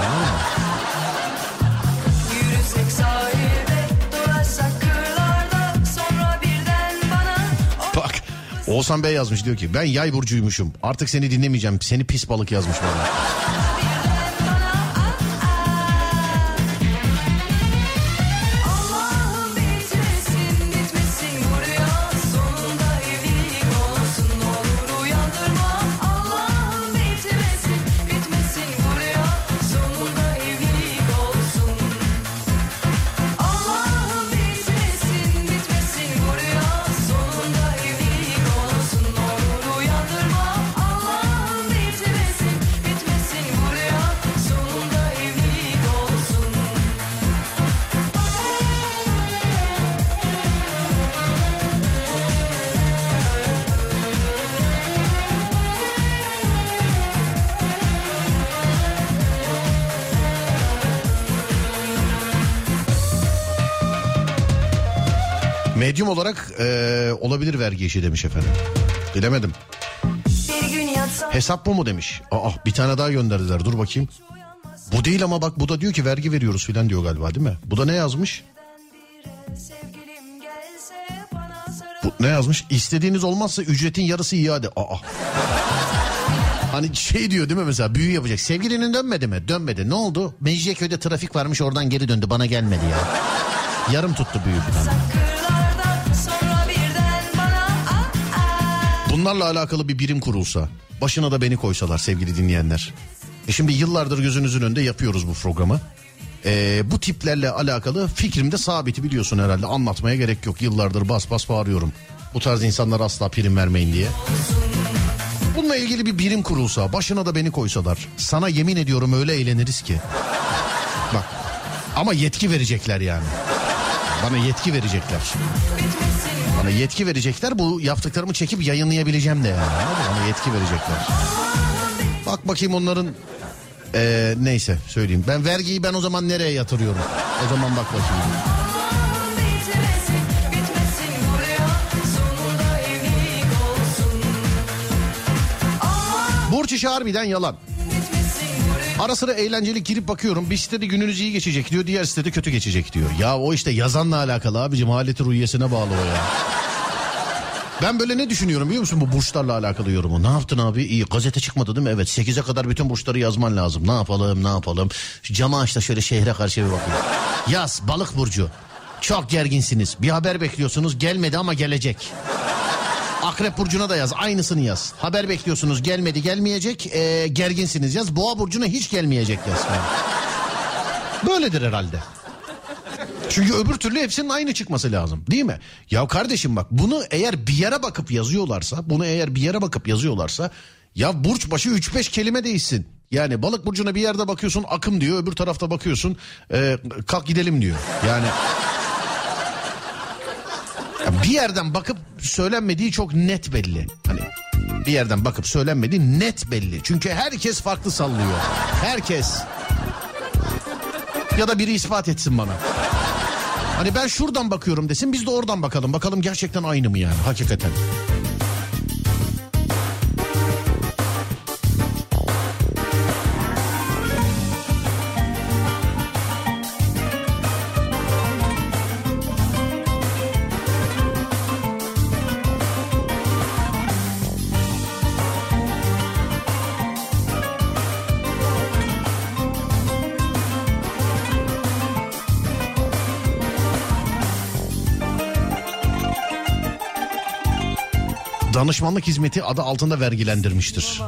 Bak Oğuzhan Bey yazmış diyor ki ben yay burcuymuşum. Artık seni dinlemeyeceğim. Seni pis balık yazmış bana. Olarak e, olabilir vergi işi demiş efendim. Bilemedim. Hesap bu mu demiş. Aa bir tane daha gönderdiler dur bakayım. Bu değil ama bak bu da diyor ki vergi veriyoruz filan diyor galiba değil mi? Bu da ne yazmış? Bu ne yazmış? İstediğiniz olmazsa ücretin yarısı iade. Aa. Hani şey diyor değil mi mesela büyü yapacak. Sevgilinin dönmedi mi? Dönmedi. Ne oldu? Mecidiyeköy'de trafik varmış oradan geri döndü. Bana gelmedi ya. Yarım tuttu büyü falan. Bunlarla alakalı bir birim kurulsa. Başına da beni koysalar sevgili dinleyenler. E şimdi yıllardır gözünüzün önünde yapıyoruz bu programı. E, bu tiplerle alakalı fikrim de sabiti biliyorsun herhalde. Anlatmaya gerek yok. Yıllardır bas bas bağırıyorum. Bu tarz insanlara asla prim vermeyin diye. Bununla ilgili bir birim kurulsa, başına da beni koysalar. Sana yemin ediyorum öyle eğleniriz ki. Bak. Ama yetki verecekler yani. Bana yetki verecekler. Bana yetki verecekler. Bu yaptıklarımı çekip yayınlayabileceğim de yani. Mı? Bana yetki verecekler. Bak bakayım onların ee, neyse söyleyeyim. Ben vergiyi ben o zaman nereye yatırıyorum? O zaman bak bakayım. Burç işi harbiden yalan. Ara sıra eğlenceli girip bakıyorum. Bir sitede gününüz iyi geçecek diyor. Diğer sitede kötü geçecek diyor. Ya o işte yazanla alakalı abicim. Haleti ruhiyesine bağlı o ya. Ben böyle ne düşünüyorum biliyor musun bu burçlarla alakalı yorumu? Ne yaptın abi? İyi gazete çıkmadı değil mi? Evet 8'e kadar bütün burçları yazman lazım. Ne yapalım ne yapalım? Şu Cama aç şöyle şehre karşı bir bakayım. Yaz balık burcu. Çok gerginsiniz. Bir haber bekliyorsunuz gelmedi ama gelecek. Akrep burcuna da yaz aynısını yaz. Haber bekliyorsunuz gelmedi gelmeyecek. Ee, gerginsiniz yaz. Boğa burcuna hiç gelmeyecek yaz. Böyledir herhalde. Çünkü öbür türlü hepsinin aynı çıkması lazım değil mi? Ya kardeşim bak bunu eğer bir yere bakıp yazıyorlarsa bunu eğer bir yere bakıp yazıyorlarsa ya burç başı 3-5 kelime değişsin. Yani balık burcuna bir yerde bakıyorsun akım diyor öbür tarafta bakıyorsun e, kalk gidelim diyor. Yani Ya bir yerden bakıp söylenmediği çok net belli. Hani bir yerden bakıp söylenmediği net belli. Çünkü herkes farklı sallıyor. Herkes. Ya da biri ispat etsin bana. Hani ben şuradan bakıyorum desin biz de oradan bakalım. Bakalım gerçekten aynı mı yani hakikaten. Danışmanlık hizmeti adı altında vergilendirmiştir.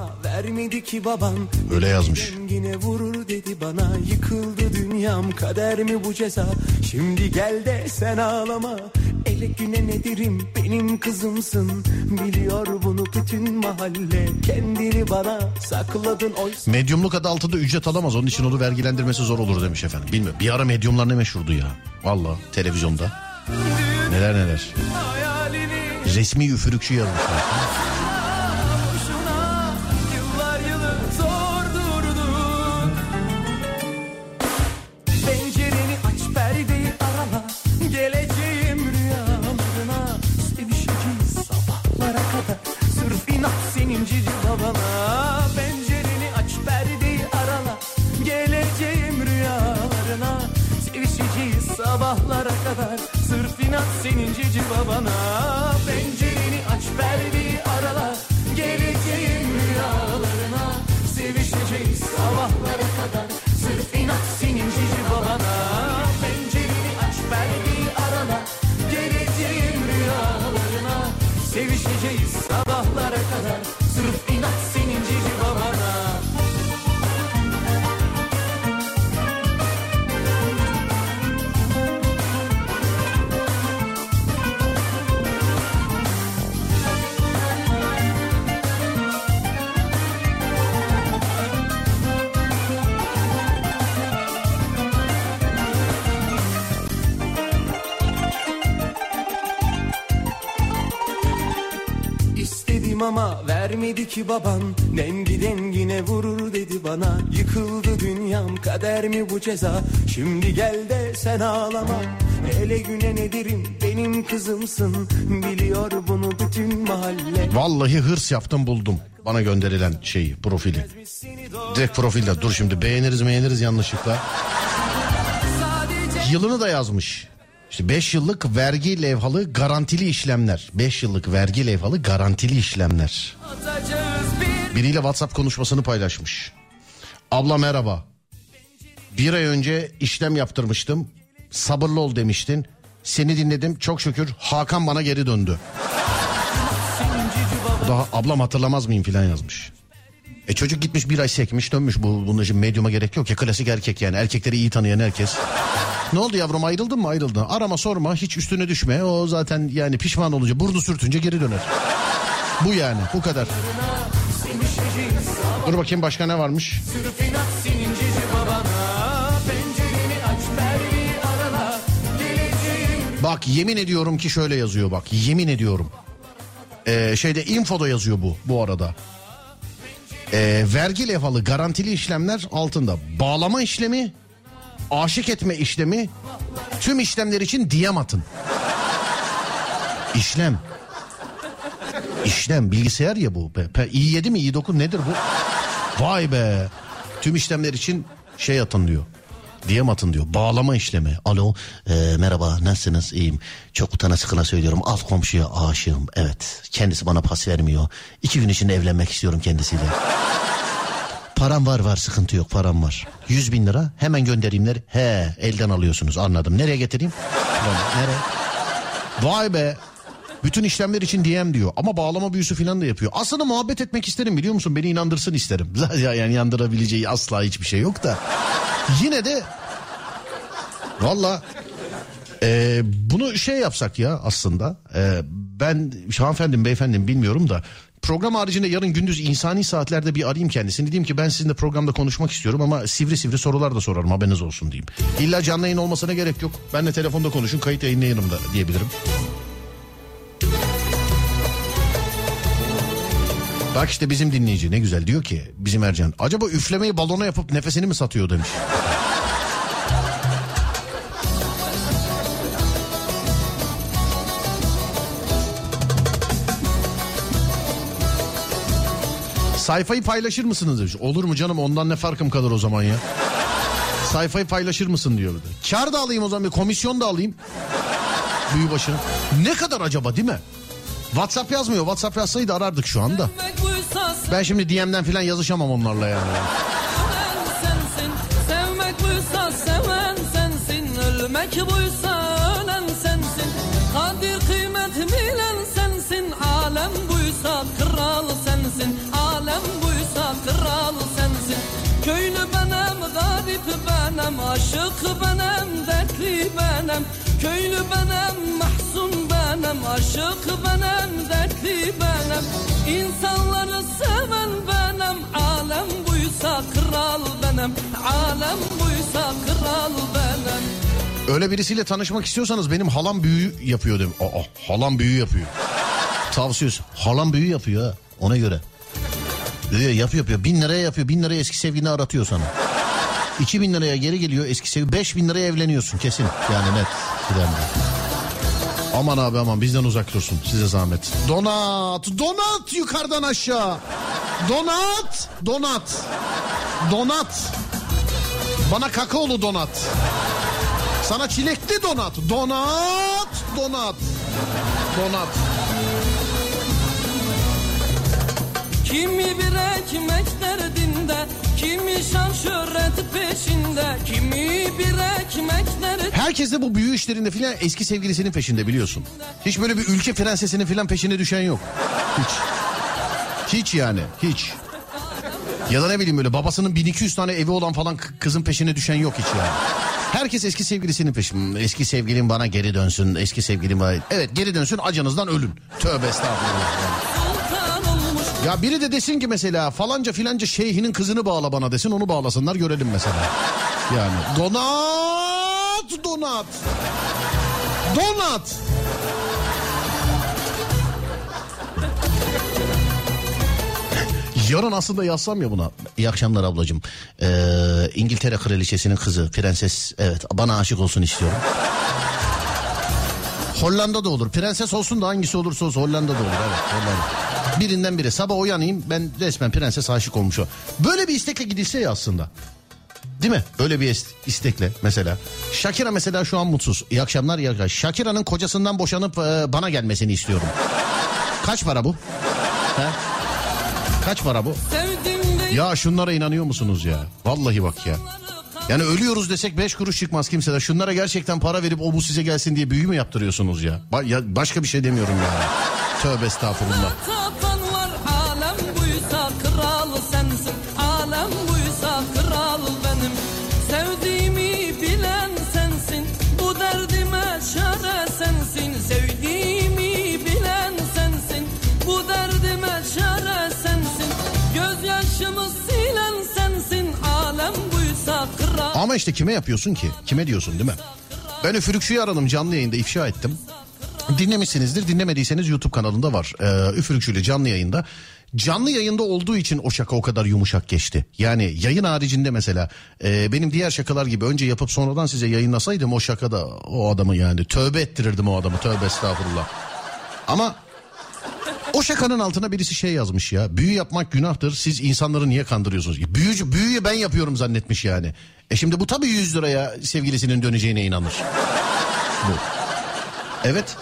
Öyle yazmış. Yine vurur dedi bana Yıkıldı dünyam kader mi bu ceza Şimdi gel de sen ağlama Ele güne nedirim benim kızımsın Biliyor bunu bütün mahalle Kendini bana sakladın oysa Medyumluk adı altında ücret alamaz. Onun için onu vergilendirmesi zor olur demiş efendim. Bilmiyorum. Bir ara medyumlar ne meşhurdu ya. Valla televizyonda. Neler neler. Hayalini Resmi üfürükçü yazmışlar. sabahlara kadar. Sırf inat senin cici babana ama vermedi ki baban Dengi dengine vurur dedi bana Yıkıldı dünyam kader mi bu ceza Şimdi gel de sen ağlama Ele güne nedirim benim kızımsın Biliyor bunu bütün mahalle Vallahi hırs yaptım buldum. Bana gönderilen şeyi profili. Direkt profilde dur şimdi beğeniriz beğeniriz yanlışlıkla. Yılını da yazmış. İşte 5 yıllık vergi levhalı garantili işlemler. 5 yıllık vergi levhalı garantili işlemler. Biriyle WhatsApp konuşmasını paylaşmış. Abla merhaba. Bir ay önce işlem yaptırmıştım. Sabırlı ol demiştin. Seni dinledim çok şükür Hakan bana geri döndü. Daha ablam hatırlamaz mıyım filan yazmış. E çocuk gitmiş bir ay sekmiş dönmüş. Bu, bunun için medyuma gerek yok ya klasik erkek yani. Erkekleri iyi tanıyan herkes. Ne oldu yavrum ayrıldın mı ayrıldın. Arama sorma hiç üstüne düşme. O zaten yani pişman olunca burnu sürtünce geri döner. Bu yani bu kadar. Dur bakayım başka ne varmış? Bak yemin ediyorum ki şöyle yazıyor bak yemin ediyorum. Ee, şeyde infoda yazıyor bu bu arada. Ee, vergi levhalı garantili işlemler altında bağlama işlemi, aşık etme işlemi, tüm işlemler için diyem atın. İşlem. İşlem bilgisayar ya bu. Pe- pe- i7 mi i9 nedir bu? Vay be. Tüm işlemler için şey atın diyor. Diyem atın diyor. Bağlama işlemi. Alo e, merhaba nasılsınız iyiyim. Çok utana sıkına söylüyorum. Alt komşuya aşığım. Evet kendisi bana pas vermiyor. İki gün içinde evlenmek istiyorum kendisiyle. Param var var sıkıntı yok param var. 100 bin lira hemen gönderimler. He elden alıyorsunuz anladım. Nereye getireyim? Ulan, Nereye? Vay be. Bütün işlemler için DM diyor ama bağlama büyüsü falan da yapıyor. Aslında muhabbet etmek isterim biliyor musun? Beni inandırsın isterim. Ya yani yandırabileceği asla hiçbir şey yok da. Yine de valla e, bunu şey yapsak ya aslında. E, ben hanımefendim beyefendim bilmiyorum da program haricinde yarın gündüz insani saatlerde bir arayayım kendisini. Diyeyim ki ben sizinle programda konuşmak istiyorum ama sivri sivri sorular da sorarım haberiniz olsun diyeyim. İlla canlı yayın olmasına gerek yok. Benle telefonda konuşun kayıt yayın yanımda diyebilirim. Bak işte bizim dinleyici ne güzel diyor ki bizim Ercan. Acaba üflemeyi balona yapıp nefesini mi satıyor demiş. Sayfayı paylaşır mısınız demiş. Olur mu canım ondan ne farkım kalır o zaman ya. Sayfayı paylaşır mısın diyor bir de. Kar da alayım o zaman bir komisyon da alayım. Büyü başına. Ne kadar acaba değil mi? WhatsApp yazmıyor. WhatsApp yazsaydı arardık şu anda. Ben şimdi DM'den falan yazışamam onlarla yani. Ölmek buysa ölen sensin Kadir kıymet bilen sensin Alem buysa kral garip benim Aşık benim, dertli benim Köylü benim, mahzun benim Aşık benim, dertli benim İnsanları seven benim Alem buysa kral benim Alem buysa kral benim Öyle birisiyle tanışmak istiyorsanız benim halam büyü yapıyor dedim. Aa halam büyü yapıyor. Tavsiyesi. Halam büyü yapıyor ha ona göre. Diyor yapıyor yapıyor. Bin liraya yapıyor. Bin liraya eski sevgilini aratıyor sana. İki bin liraya geri geliyor eski sevgili. Beş bin liraya evleniyorsun kesin. Yani net. Filan. Aman abi aman bizden uzak dursun size zahmet. Donat, donat yukarıdan aşağı. Donat, donat. Donat. Bana kakaolu donat. Sana çilekli donat. Donat, donat. Donat. Kimi bir ekmek derdinde Kimi şan şöhret peşinde Kimi bir ekmek derdinde Herkes de bu büyü işlerinde filan eski sevgilisinin peşinde biliyorsun. Hiç böyle bir ülke prensesinin filan peşine düşen yok. Hiç. Hiç yani hiç. Ya da ne bileyim böyle babasının 1200 tane evi olan falan kızın peşine düşen yok hiç yani. Herkes eski sevgilisinin peşinde. Eski sevgilim bana geri dönsün. Eski sevgilim bana... Evet geri dönsün acınızdan ölün. Tövbe estağfurullah. Ya biri de desin ki mesela falanca filanca şeyhinin kızını bağla bana desin onu bağlasınlar görelim mesela. Yani donat donat. Donat. Yarın aslında yazsam ya buna. İyi akşamlar ablacığım. Ee, İngiltere kraliçesinin kızı prenses evet bana aşık olsun istiyorum. Hollanda da olur. Prenses olsun da hangisi olursa olsun Hollanda da olur. Evet Hollanda. Birinden biri. Sabah uyanayım ben resmen prenses aşık olmuş o. Böyle bir istekle gidilse ya aslında. Değil mi? Böyle bir ist- istekle mesela. Shakira mesela şu an mutsuz. İyi akşamlar iyi akşamlar. Shakira'nın kocasından boşanıp e, bana gelmesini istiyorum. Kaç para bu? He? Kaç para bu? De Ya şunlara inanıyor musunuz ya? Vallahi bak ya. Yani ölüyoruz desek beş kuruş çıkmaz kimseden. Şunlara gerçekten para verip o bu size gelsin diye büyü mü yaptırıyorsunuz ya? Ba- ya başka bir şey demiyorum ya. Tövbe estağfurullah. Ama işte kime yapıyorsun ki? Kime diyorsun değil mi? Ben Üfürükçü'yü aradım canlı yayında ifşa ettim. Dinlemişsinizdir dinlemediyseniz YouTube kanalında var. Ee, Üfürükçü'yle canlı yayında. Canlı yayında olduğu için o şaka o kadar yumuşak geçti. Yani yayın haricinde mesela e, benim diğer şakalar gibi önce yapıp sonradan size yayınlasaydım o şakada o adamı yani tövbe ettirirdim o adamı tövbe estağfurullah. Ama o şakanın altına birisi şey yazmış ya. Büyü yapmak günahtır. Siz insanları niye kandırıyorsunuz? Büyücü, büyüyü ben yapıyorum zannetmiş yani. E şimdi bu tabii 100 liraya sevgilisinin döneceğine inanır. Bu. Evet.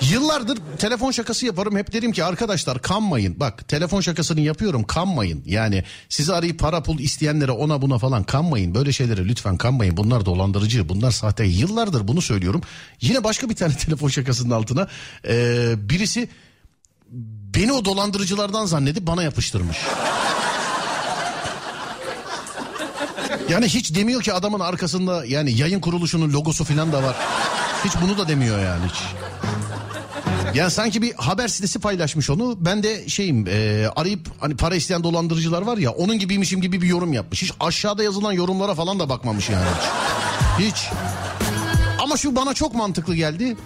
Yıllardır telefon şakası yaparım hep derim ki arkadaşlar kanmayın. Bak telefon şakasını yapıyorum kanmayın. Yani sizi arayıp para pul isteyenlere ona buna falan kanmayın. Böyle şeylere lütfen kanmayın. Bunlar dolandırıcı bunlar sahte. Yıllardır bunu söylüyorum. Yine başka bir tane telefon şakasının altına e, birisi beni o dolandırıcılardan zannedip bana yapıştırmış. Yani hiç demiyor ki adamın arkasında yani yayın kuruluşunun logosu falan da var. Hiç bunu da demiyor yani hiç. Yani sanki bir haber sitesi paylaşmış onu. Ben de şeyim e, arayıp hani para isteyen dolandırıcılar var ya onun gibiymişim gibi bir yorum yapmış. Hiç aşağıda yazılan yorumlara falan da bakmamış yani hiç. Hiç. Ama şu bana çok mantıklı geldi.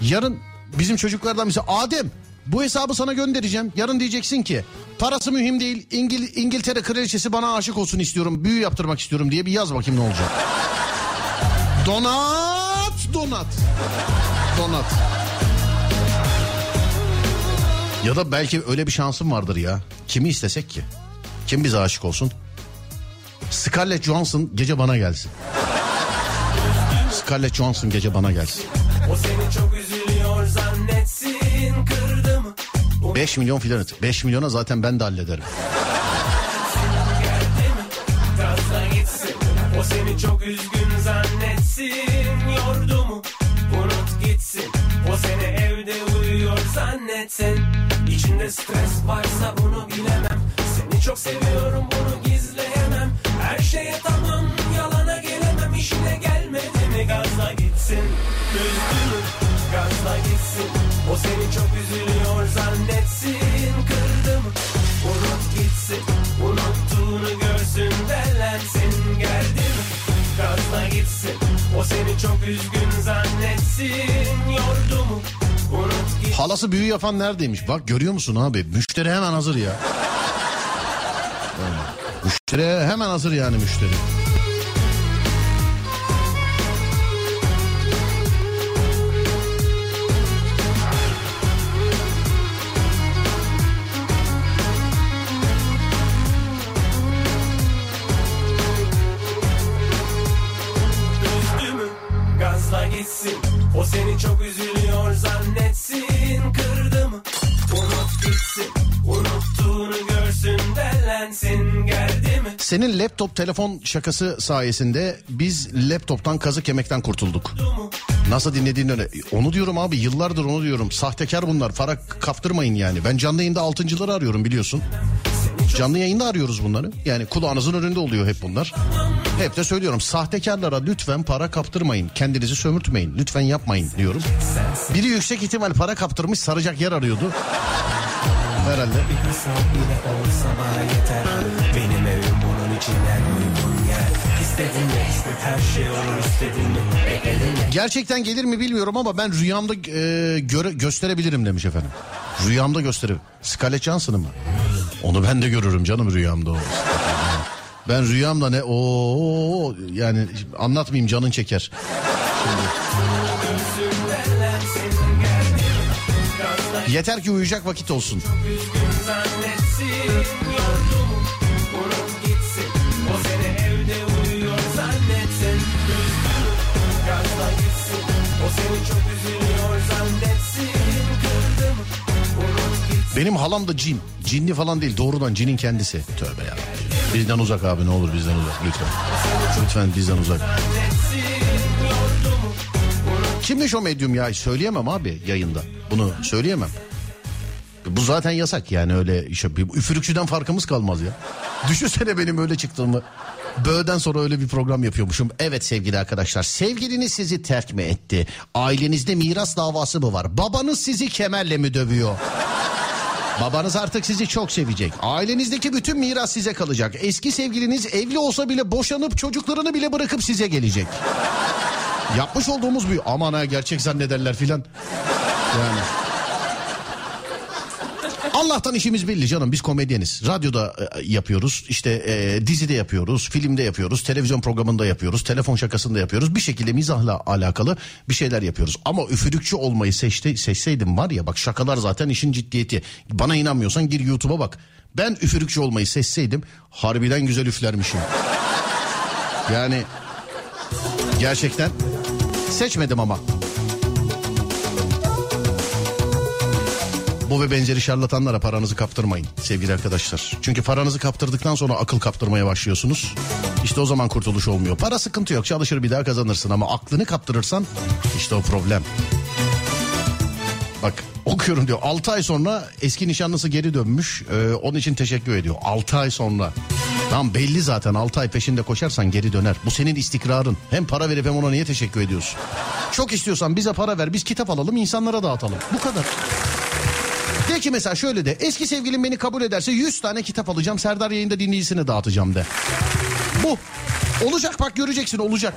Yarın bizim çocuklardan mesela Adem bu hesabı sana göndereceğim. Yarın diyeceksin ki parası mühim değil. İngil İngiltere kraliçesi bana aşık olsun istiyorum. Büyü yaptırmak istiyorum diye bir yaz bakayım ne olacak. Donat, donat. Donat. Ya da belki öyle bir şansım vardır ya. Kimi istesek ki? Kim bize aşık olsun? Scarlett Johansson gece bana gelsin. Scarlett Johansson gece bana gelsin. O seni çok mı? 5 milyon filan. 5 milyona zaten ben de hallederim. Seni çok üzgün zannetsin Yordu mu? Unut gitsin O seni evde uyuyor zannetsin İçinde stres varsa bunu bilemem Seni çok seviyorum bunu gizleyemem Her şeye tamam yalana gelemem İşine gelmedi mi gazla gitsin Üzdü mü? Gazla gitsin O seni çok üzülüyor zannetsin Kırdı mı? Unut gitsin Unuttuğunu görsün derlensin Geldi mi? Gazla gitsin O seni çok üzgün zannetsin Yordu mu? Unut gitsin Halası büyü yapan neredeymiş? Bak görüyor musun abi? Müşteri hemen hazır ya. Müşteri hemen hazır yani müşteri. Gitsin O seni çok üzülüyor zannetsin Kırdı mı? Unut gitsin Unuttuğunu görsün derlensin Geldi mi? Senin laptop telefon şakası sayesinde biz laptoptan kazık yemekten kurtulduk. Nasıl dinlediğin öyle. Onu diyorum abi yıllardır onu diyorum. Sahtekar bunlar. Para kaptırmayın yani. Ben canlı yayında altıncıları arıyorum biliyorsun. Canlı yayında arıyoruz bunları. Yani kulağınızın önünde oluyor hep bunlar. Hep de söylüyorum sahtekarlara lütfen para kaptırmayın. Kendinizi sömürtmeyin. Lütfen yapmayın diyorum. Biri yüksek ihtimal para kaptırmış saracak yer arıyordu. Herhalde. Benim evim bunun için uygun yer şey mi? Gerçekten gelir mi bilmiyorum ama ben rüyamda e, göre, gösterebilirim demiş efendim. Rüyamda gösterir. Scarlett Johansson'ı mı? Onu ben de görürüm canım rüyamda o. Ben rüyamda ne o yani anlatmayayım canın çeker. Şimdi. Yeter ki uyuyacak vakit olsun. Benim halam da cin. Cinli falan değil doğrudan cinin kendisi. Tövbe ya. Bizden uzak abi ne olur bizden uzak lütfen. Lütfen bizden uzak. Kimmiş o medyum ya söyleyemem abi yayında. Bunu söyleyemem. Bu zaten yasak yani öyle işe. Bir üfürükçüden farkımız kalmaz ya. Düşünsene benim öyle çıktığımı. Böğden sonra öyle bir program yapıyormuşum. Evet sevgili arkadaşlar. Sevgiliniz sizi terk mi etti? Ailenizde miras davası mı var? Babanız sizi kemerle mi dövüyor? Babanız artık sizi çok sevecek. Ailenizdeki bütün miras size kalacak. Eski sevgiliniz evli olsa bile boşanıp çocuklarını bile bırakıp size gelecek. Yapmış olduğumuz bir aman ha gerçek zannederler filan. Yani. Allah'tan işimiz belli canım biz komedyeniz. Radyoda e, yapıyoruz işte e, dizide yapıyoruz filmde yapıyoruz televizyon programında yapıyoruz telefon şakasında yapıyoruz. Bir şekilde mizahla alakalı bir şeyler yapıyoruz. Ama üfürükçü olmayı seçti, seçseydim var ya bak şakalar zaten işin ciddiyeti. Bana inanmıyorsan gir YouTube'a bak. Ben üfürükçü olmayı seçseydim harbiden güzel üflermişim. Yani gerçekten seçmedim ama. Bu ve benzeri şarlatanlara paranızı kaptırmayın sevgili arkadaşlar. Çünkü paranızı kaptırdıktan sonra akıl kaptırmaya başlıyorsunuz. İşte o zaman kurtuluş olmuyor. Para sıkıntı yok çalışır bir daha kazanırsın ama aklını kaptırırsan işte o problem. Bak okuyorum diyor 6 ay sonra eski nişanlısı geri dönmüş. Ee, onun için teşekkür ediyor. 6 ay sonra. Tamam belli zaten 6 ay peşinde koşarsan geri döner. Bu senin istikrarın. Hem para verip hem ona niye teşekkür ediyorsun? Çok istiyorsan bize para ver biz kitap alalım insanlara dağıtalım. Bu kadar. De ki mesela şöyle de eski sevgilim beni kabul ederse 100 tane kitap alacağım Serdar yayında dinleyicisine dağıtacağım de. Bu. Olacak bak göreceksin olacak.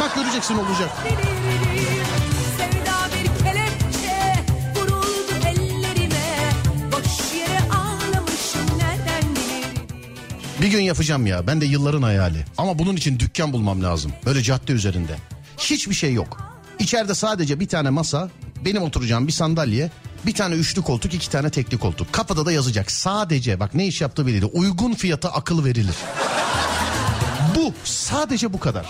Bak göreceksin olacak. Bir gün yapacağım ya. Ben de yılların hayali. Ama bunun için dükkan bulmam lazım. Böyle cadde üzerinde. Hiçbir şey yok. İçeride sadece bir tane masa, benim oturacağım bir sandalye, bir tane üçlü koltuk, iki tane tekli koltuk. Kapıda da yazacak. Sadece bak ne iş yaptığı belli. Uygun fiyata akıl verilir. Bu sadece bu kadar.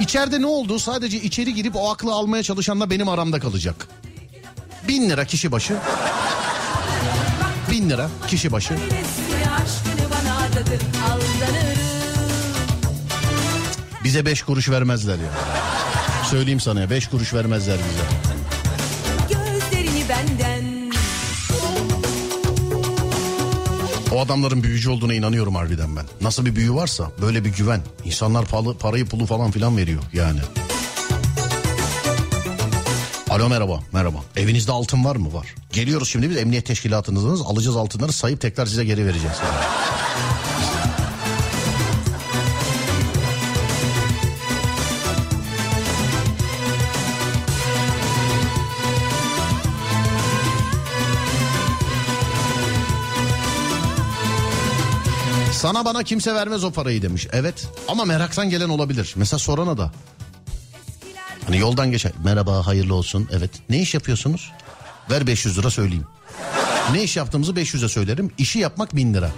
İçeride ne olduğu sadece içeri girip o aklı almaya çalışanla benim aramda kalacak. Bin lira kişi başı. Bin lira kişi başı. Bize beş kuruş vermezler ya. Söyleyeyim sana ya beş kuruş vermezler bize. Adamların büyücü olduğuna inanıyorum harbiden ben. Nasıl bir büyü varsa böyle bir güven. İnsanlar pahalı, parayı pulu falan filan veriyor yani. Alo merhaba merhaba. Evinizde altın var mı? Var. Geliyoruz şimdi biz emniyet teşkilatınızınız alacağız altınları sayıp tekrar size geri vereceğiz. Sana bana kimse vermez o parayı demiş. Evet ama meraktan gelen olabilir. Mesela sorana da. Hani yoldan geçer. Merhaba hayırlı olsun. Evet ne iş yapıyorsunuz? Ver 500 lira söyleyeyim. Ne iş yaptığımızı 500'e söylerim. İşi yapmak 1000 lira.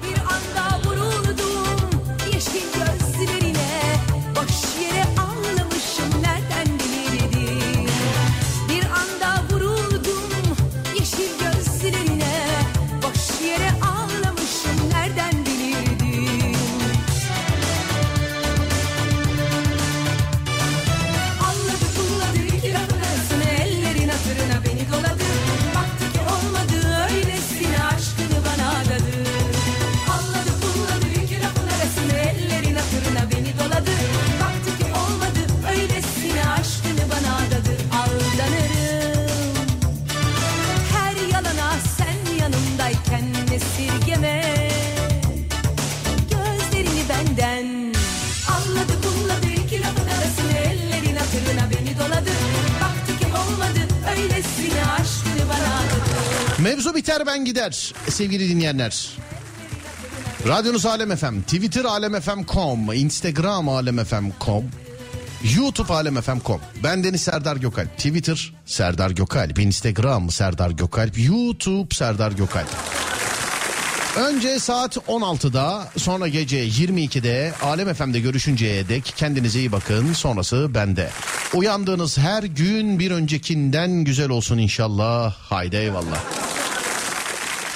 Biter ben gider sevgili dinleyenler. Radyonuz Alem FM, Twitter alemfm.com, Instagram alemfm.com, YouTube alemfm.com. Ben Deniz Serdar Gökalp. Twitter Serdar Gökalp, Instagram Serdar Gökalp, YouTube Serdar Gökalp. Önce saat 16'da sonra gece 22'de Alem FM'de görüşünceye dek kendinize iyi bakın sonrası bende. Uyandığınız her gün bir öncekinden güzel olsun inşallah. Haydi eyvallah.